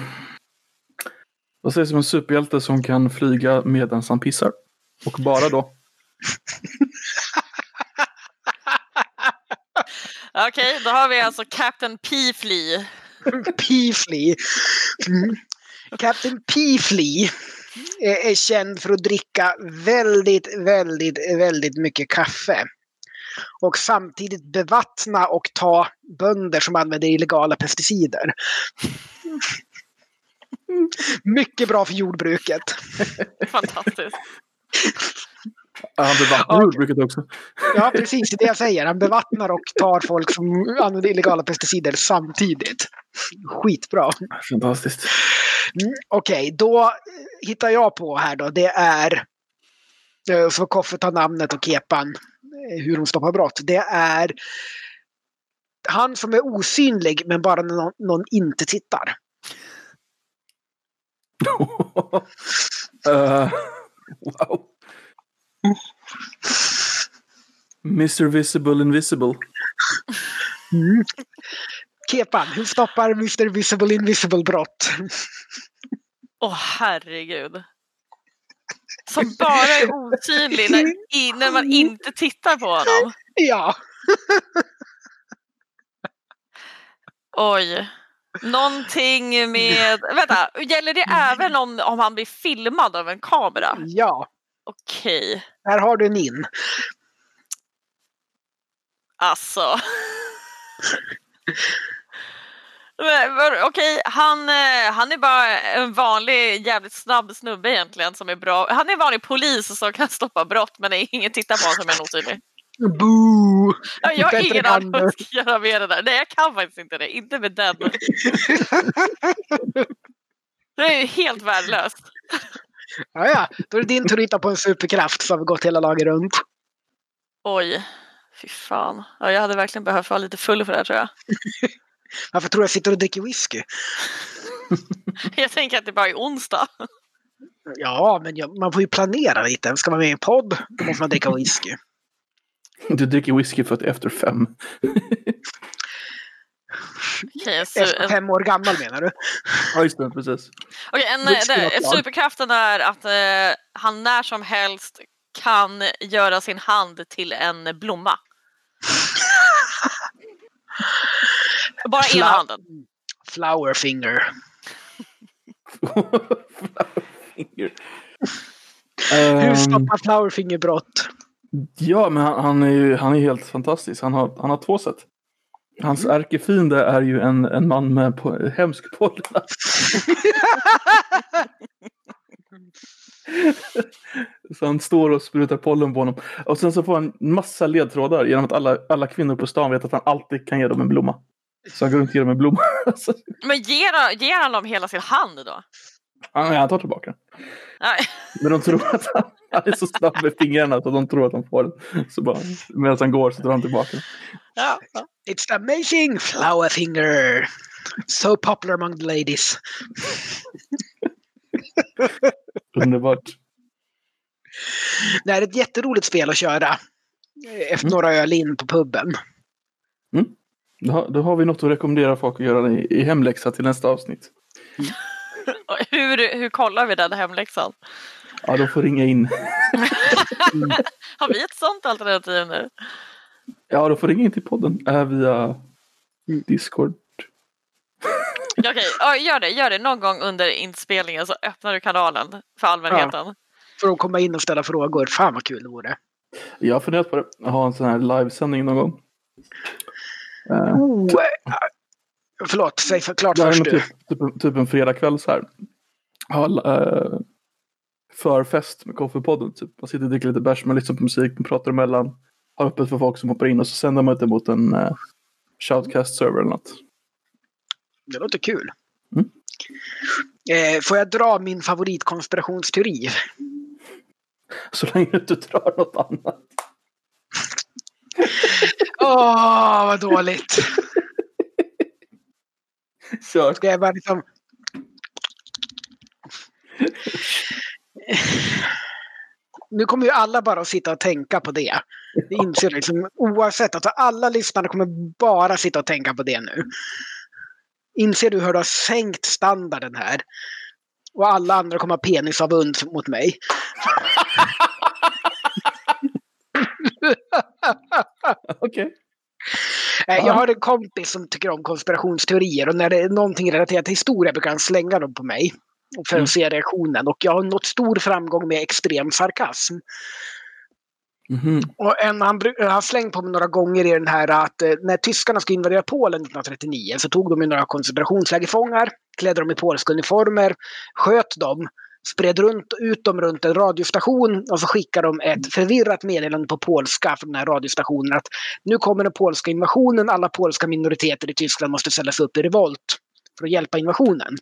vad sägs om en superhjälte som kan flyga medan han pissar? Och bara då? Okej, då har vi alltså Captain P-Flea. Peefly. Mm. Captain Peefly är, är känd för att dricka väldigt, väldigt, väldigt mycket kaffe. Och samtidigt bevattna och ta bönder som använder illegala pesticider. Mycket bra för jordbruket. Fantastiskt. Ja, Han bevattnar jordbruket också. Ja, precis det är det jag säger. Han bevattnar och tar folk som använder illegala pesticider samtidigt. Skitbra. Fantastiskt. Mm, Okej, då hittar jag på här då. Det är, eh, så Koffe tar namnet och kepan, eh, hur de stoppar brott. Det är han som är osynlig men bara när någon, någon inte tittar. Eh, wow. Mr Visible Invisible. Mm. Kepan, hur stoppar Mr Visible Invisible brott? Åh herregud. Som bara är osynlig när, i, när man inte tittar på honom. ja, Oj. Någonting med... Vänta, gäller det även om, om han blir filmad av en kamera? ja. Okej. Här har du en in. Alltså. Okej, han, eh, han är bara en vanlig jävligt snabb snubbe egentligen som är bra. Han är en vanlig polis som kan stoppa brott men ingen tittar på honom som är osynlig. Boo! Ja, Jag har ingen aning vad jag ska göra med det där. Nej, jag kan faktiskt inte det. Inte med den. Det är ju helt värdelöst. Ja, ja. Då är det din tur att hitta på en superkraft så har gått hela laget runt. Oj, fy fan. Ja, jag hade verkligen behövt vara lite full för det här tror jag. Varför tror du jag sitter och dricker whisky? Jag tänker att det bara är onsdag. Ja, men man får ju planera lite. Ska man med i en podd, då måste man dricka whisky. Du dricker whisky för att efter fem. Okej, så, Efter fem år gammal menar du? Ja, just det. Precis. Okej, en, det, superkraften är att eh, han när som helst kan göra sin hand till en blomma. Bara ena Fla- handen. Flower finger. Finger. Hur Ehm, stoppar Flowerfinger brott? Ja, men han, han är ju han är helt fantastisk. Han har, han har två sätt. Hans ärkefiende är ju en, en man med po- hemsk pollen. Så han står och sprutar pollen på honom. Och sen så får han massa ledtrådar genom att alla, alla kvinnor på stan vet att han alltid kan ge dem en blomma. Så han går runt och ger dem en blomma. Men ger, ger han dem hela sin hand då? han, han tar tillbaka den. Nej. Men de tror att han, han är så snabb med fingrarna så de tror att han får den. Så bara, medan han går så drar han tillbaka den. Ja. It's amazing flower finger. So popular among the ladies. Underbart. Det här är ett jätteroligt spel att köra. Efter några öl in på puben. Då, har- då har vi något att rekommendera folk att göra i, i hemläxa till nästa avsnitt. Hur, hur kollar vi den hemläxan? Ja, de får ringa in. Har vi ett sånt alternativ nu? Ja, de får ringa in till podden äh, via Discord. Okej, ja, gör det. Gör det. Någon gång under inspelningen så öppnar du kanalen för allmänheten. För att komma in och ställa frågor. Fan vad kul det vore. Jag har funderat på det. Att ha en sån här livesändning någon gång. Eh, Oh, eh, förlåt, säg för, klart det här är först du. typ, typ, typ en fredagkväll så här. Ha uh, förfest med Koffepodden. Typ. Man sitter och dricker lite bärs, man lyssnar på musik, man pratar emellan. Har öppet för folk som hoppar in och så sänder man ut det mot en uh, shoutcast-server eller något. Det låter kul. Mm. Eh, får jag dra min favoritkonspirationsteori? Så länge du inte drar något annat. Åh, vad dåligt. Kör. Ska jag bara liksom... Nu kommer ju alla bara att sitta och tänka på det. Det inser liksom, oavsett. Att alla lyssnare kommer bara sitta och tänka på det nu. Inser du hur du har sänkt standarden här? Och alla andra kommer ha penisavund mot mig. Okej. Ja. Jag har en kompis som tycker om konspirationsteorier och när det är någonting relaterat till historia brukar han slänga dem på mig. För Mm. att se reaktionen. Och jag har nått stor framgång med extrem sarkasm. Mhm. Och en, han har slängt på mig några gånger i den här att eh, när tyskarna skulle invadera Polen 1939 så tog de några koncentrationslägerfångar, klädde dem i polska uniformer, sköt dem, spred runt, ut dem runt en radiostation och så skickade de ett förvirrat meddelande på polska från den här radiostationen att nu kommer den polska invasionen, alla polska minoriteter i Tyskland måste ställa sig upp i revolt för att hjälpa invasionen.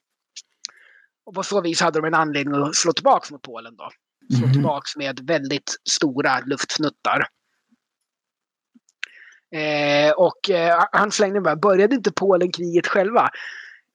Och på så vis hade de en anledning att slå tillbaka mot Polen då slå Mhm. tillbaks med väldigt stora luftfnuttar. Eh, och eh, han slängde bara, började inte Polen kriget själva?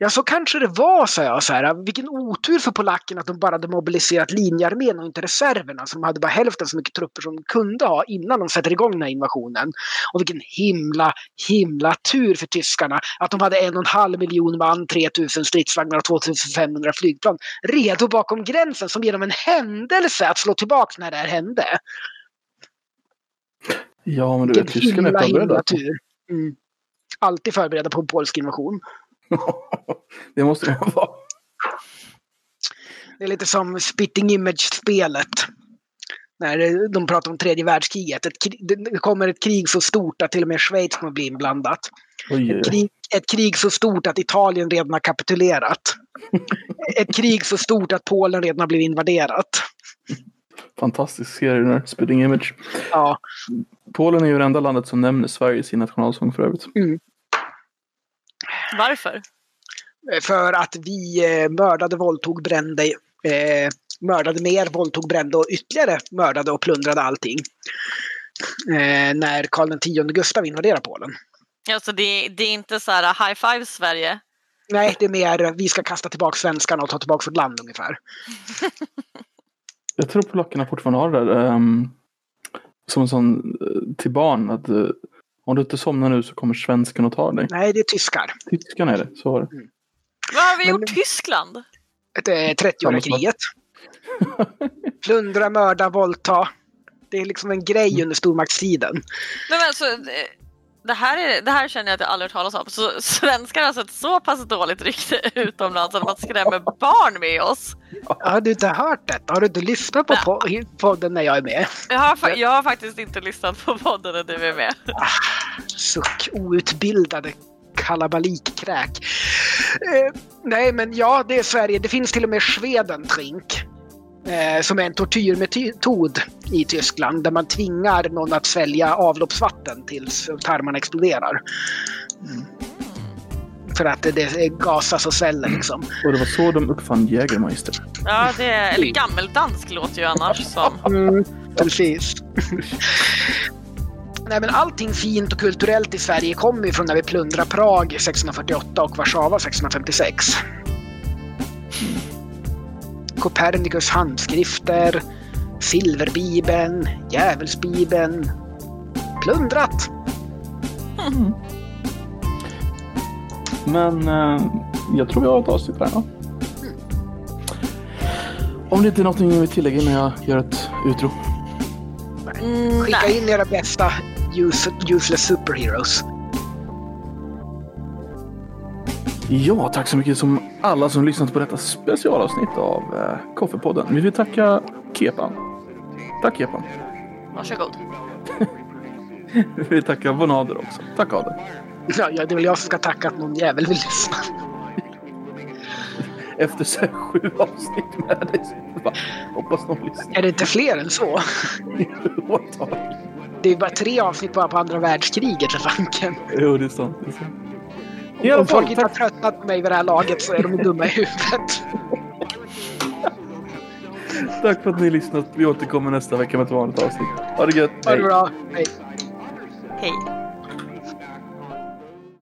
Ja, så kanske det var, sa jag. Så här, vilken otur för polackerna att de bara hade mobiliserat linjearmén och inte reserverna. Så de hade bara hälften så mycket trupper som de kunde ha innan de sätter igång den här invasionen. Och vilken himla, himla tur för tyskarna att de hade en och en halv miljon man, 3000 stridsvagnar och 2500 flygplan redo bakom gränsen som genom en händelse att slå tillbaka när det här hände. Ja, men du vet, tyskarna är himla, himla förberedda. tur. Mm. Alltid förberedda på en polsk invasion. Det måste man vara. Det är lite som Spitting Image-spelet. När de pratar om tredje världskriget. Ett det kommer ett krig så stort att till och med Schweiz kommer bli inblandat. Ett krig, ett krig så stort att Italien redan har kapitulerat. Ett krig så stort att Polen redan har blivit invaderat. Fantastisk serie den här, Spitting Image. Ja, Polen är ju det enda landet som nämner Sverige i sin nationalsång för övrigt. Varför? För att vi eh, mördade, våldtog, brände, eh, mördade mer, våldtog, brände och ytterligare mördade och plundrade allting. Eh, när Karl X Gustav invaderade Polen. Alltså det, det är inte så här high five Sverige. Nej, det är mer vi ska kasta tillbaka svenskarna och ta tillbaka vårt land ungefär. Jag tror polackerna fortfarande har det där. ehm, som en sån eh, till barn att eh, om du inte somnar nu så kommer svensken att ta dig. Nej, det är tyskar. Tyskarna är det, så var det. Vad har vi Men- gjort Tyskland? Det är 30-åriga Samma sak. kriget. Plundra, mörda, våldta. Det är liksom en grej under stormaktstiden. Nej, men alltså, det- det, här är, det här känner jag att jag aldrig hört talas om. Så svenskar har sett så pass dåligt rykte utomlands att man skrämmer barn med oss. Har du inte hört detta? Har du inte lyssnat på po- podden när jag är med? Jag har, jag har faktiskt inte lyssnat på podden när du är med. Suck, outbildade kalabalikkräk. Eh, nej, men ja, det är Sverige. Det finns till och med Schwedentrink. Eh, som är en tortyrmetod i Tyskland där man tvingar någon att svälja avloppsvatten tills tarmarna exploderar. Mm. För att det, gasas och sväller liksom. Och det var så de uppfann Jägermeister. Ja, det är, eller gammeldansk låter ju annars som. Mm, precis. Nej, men allting fint och kulturellt i Sverige kommer ju från när vi plundrade Prag 1648 och Warszawa 1656. Copernicus handskrifter, Silverbibeln, Djävulsbibeln. Plundrat! Men eh, jag tror vi har ett avsnitt här. Ja? Om det inte är någonting ni vill tillägga innan jag gör ett utro. Mm, Skicka nej. in era bästa use, useless superheroes. Ja, tack så mycket som alla som lyssnat på detta specialavsnitt av eh, Koffepodden. Vi vill tacka Kepan. Tack Kepan. Varsågod. Vi vill tacka Bonader också. Tack Adel. Ja, ja, det är väl jag som ska tacka att någon jävel vill lyssna. Efter så här sju avsnitt med dig. så bara, Hoppas någon lyssnar. Är det inte fler än så? Det är bara tre avsnitt bara på andra världskriget för fanken. Jo, det är sant. Det är sant. I alla Om folk inte har tröttnat på mig vid det här laget så är de dumma i huvudet. tack för att ni har lyssnat. Vi återkommer nästa vecka med ett vanligt avsnitt. Ha det gött. Ha det bra. Hej. Hej.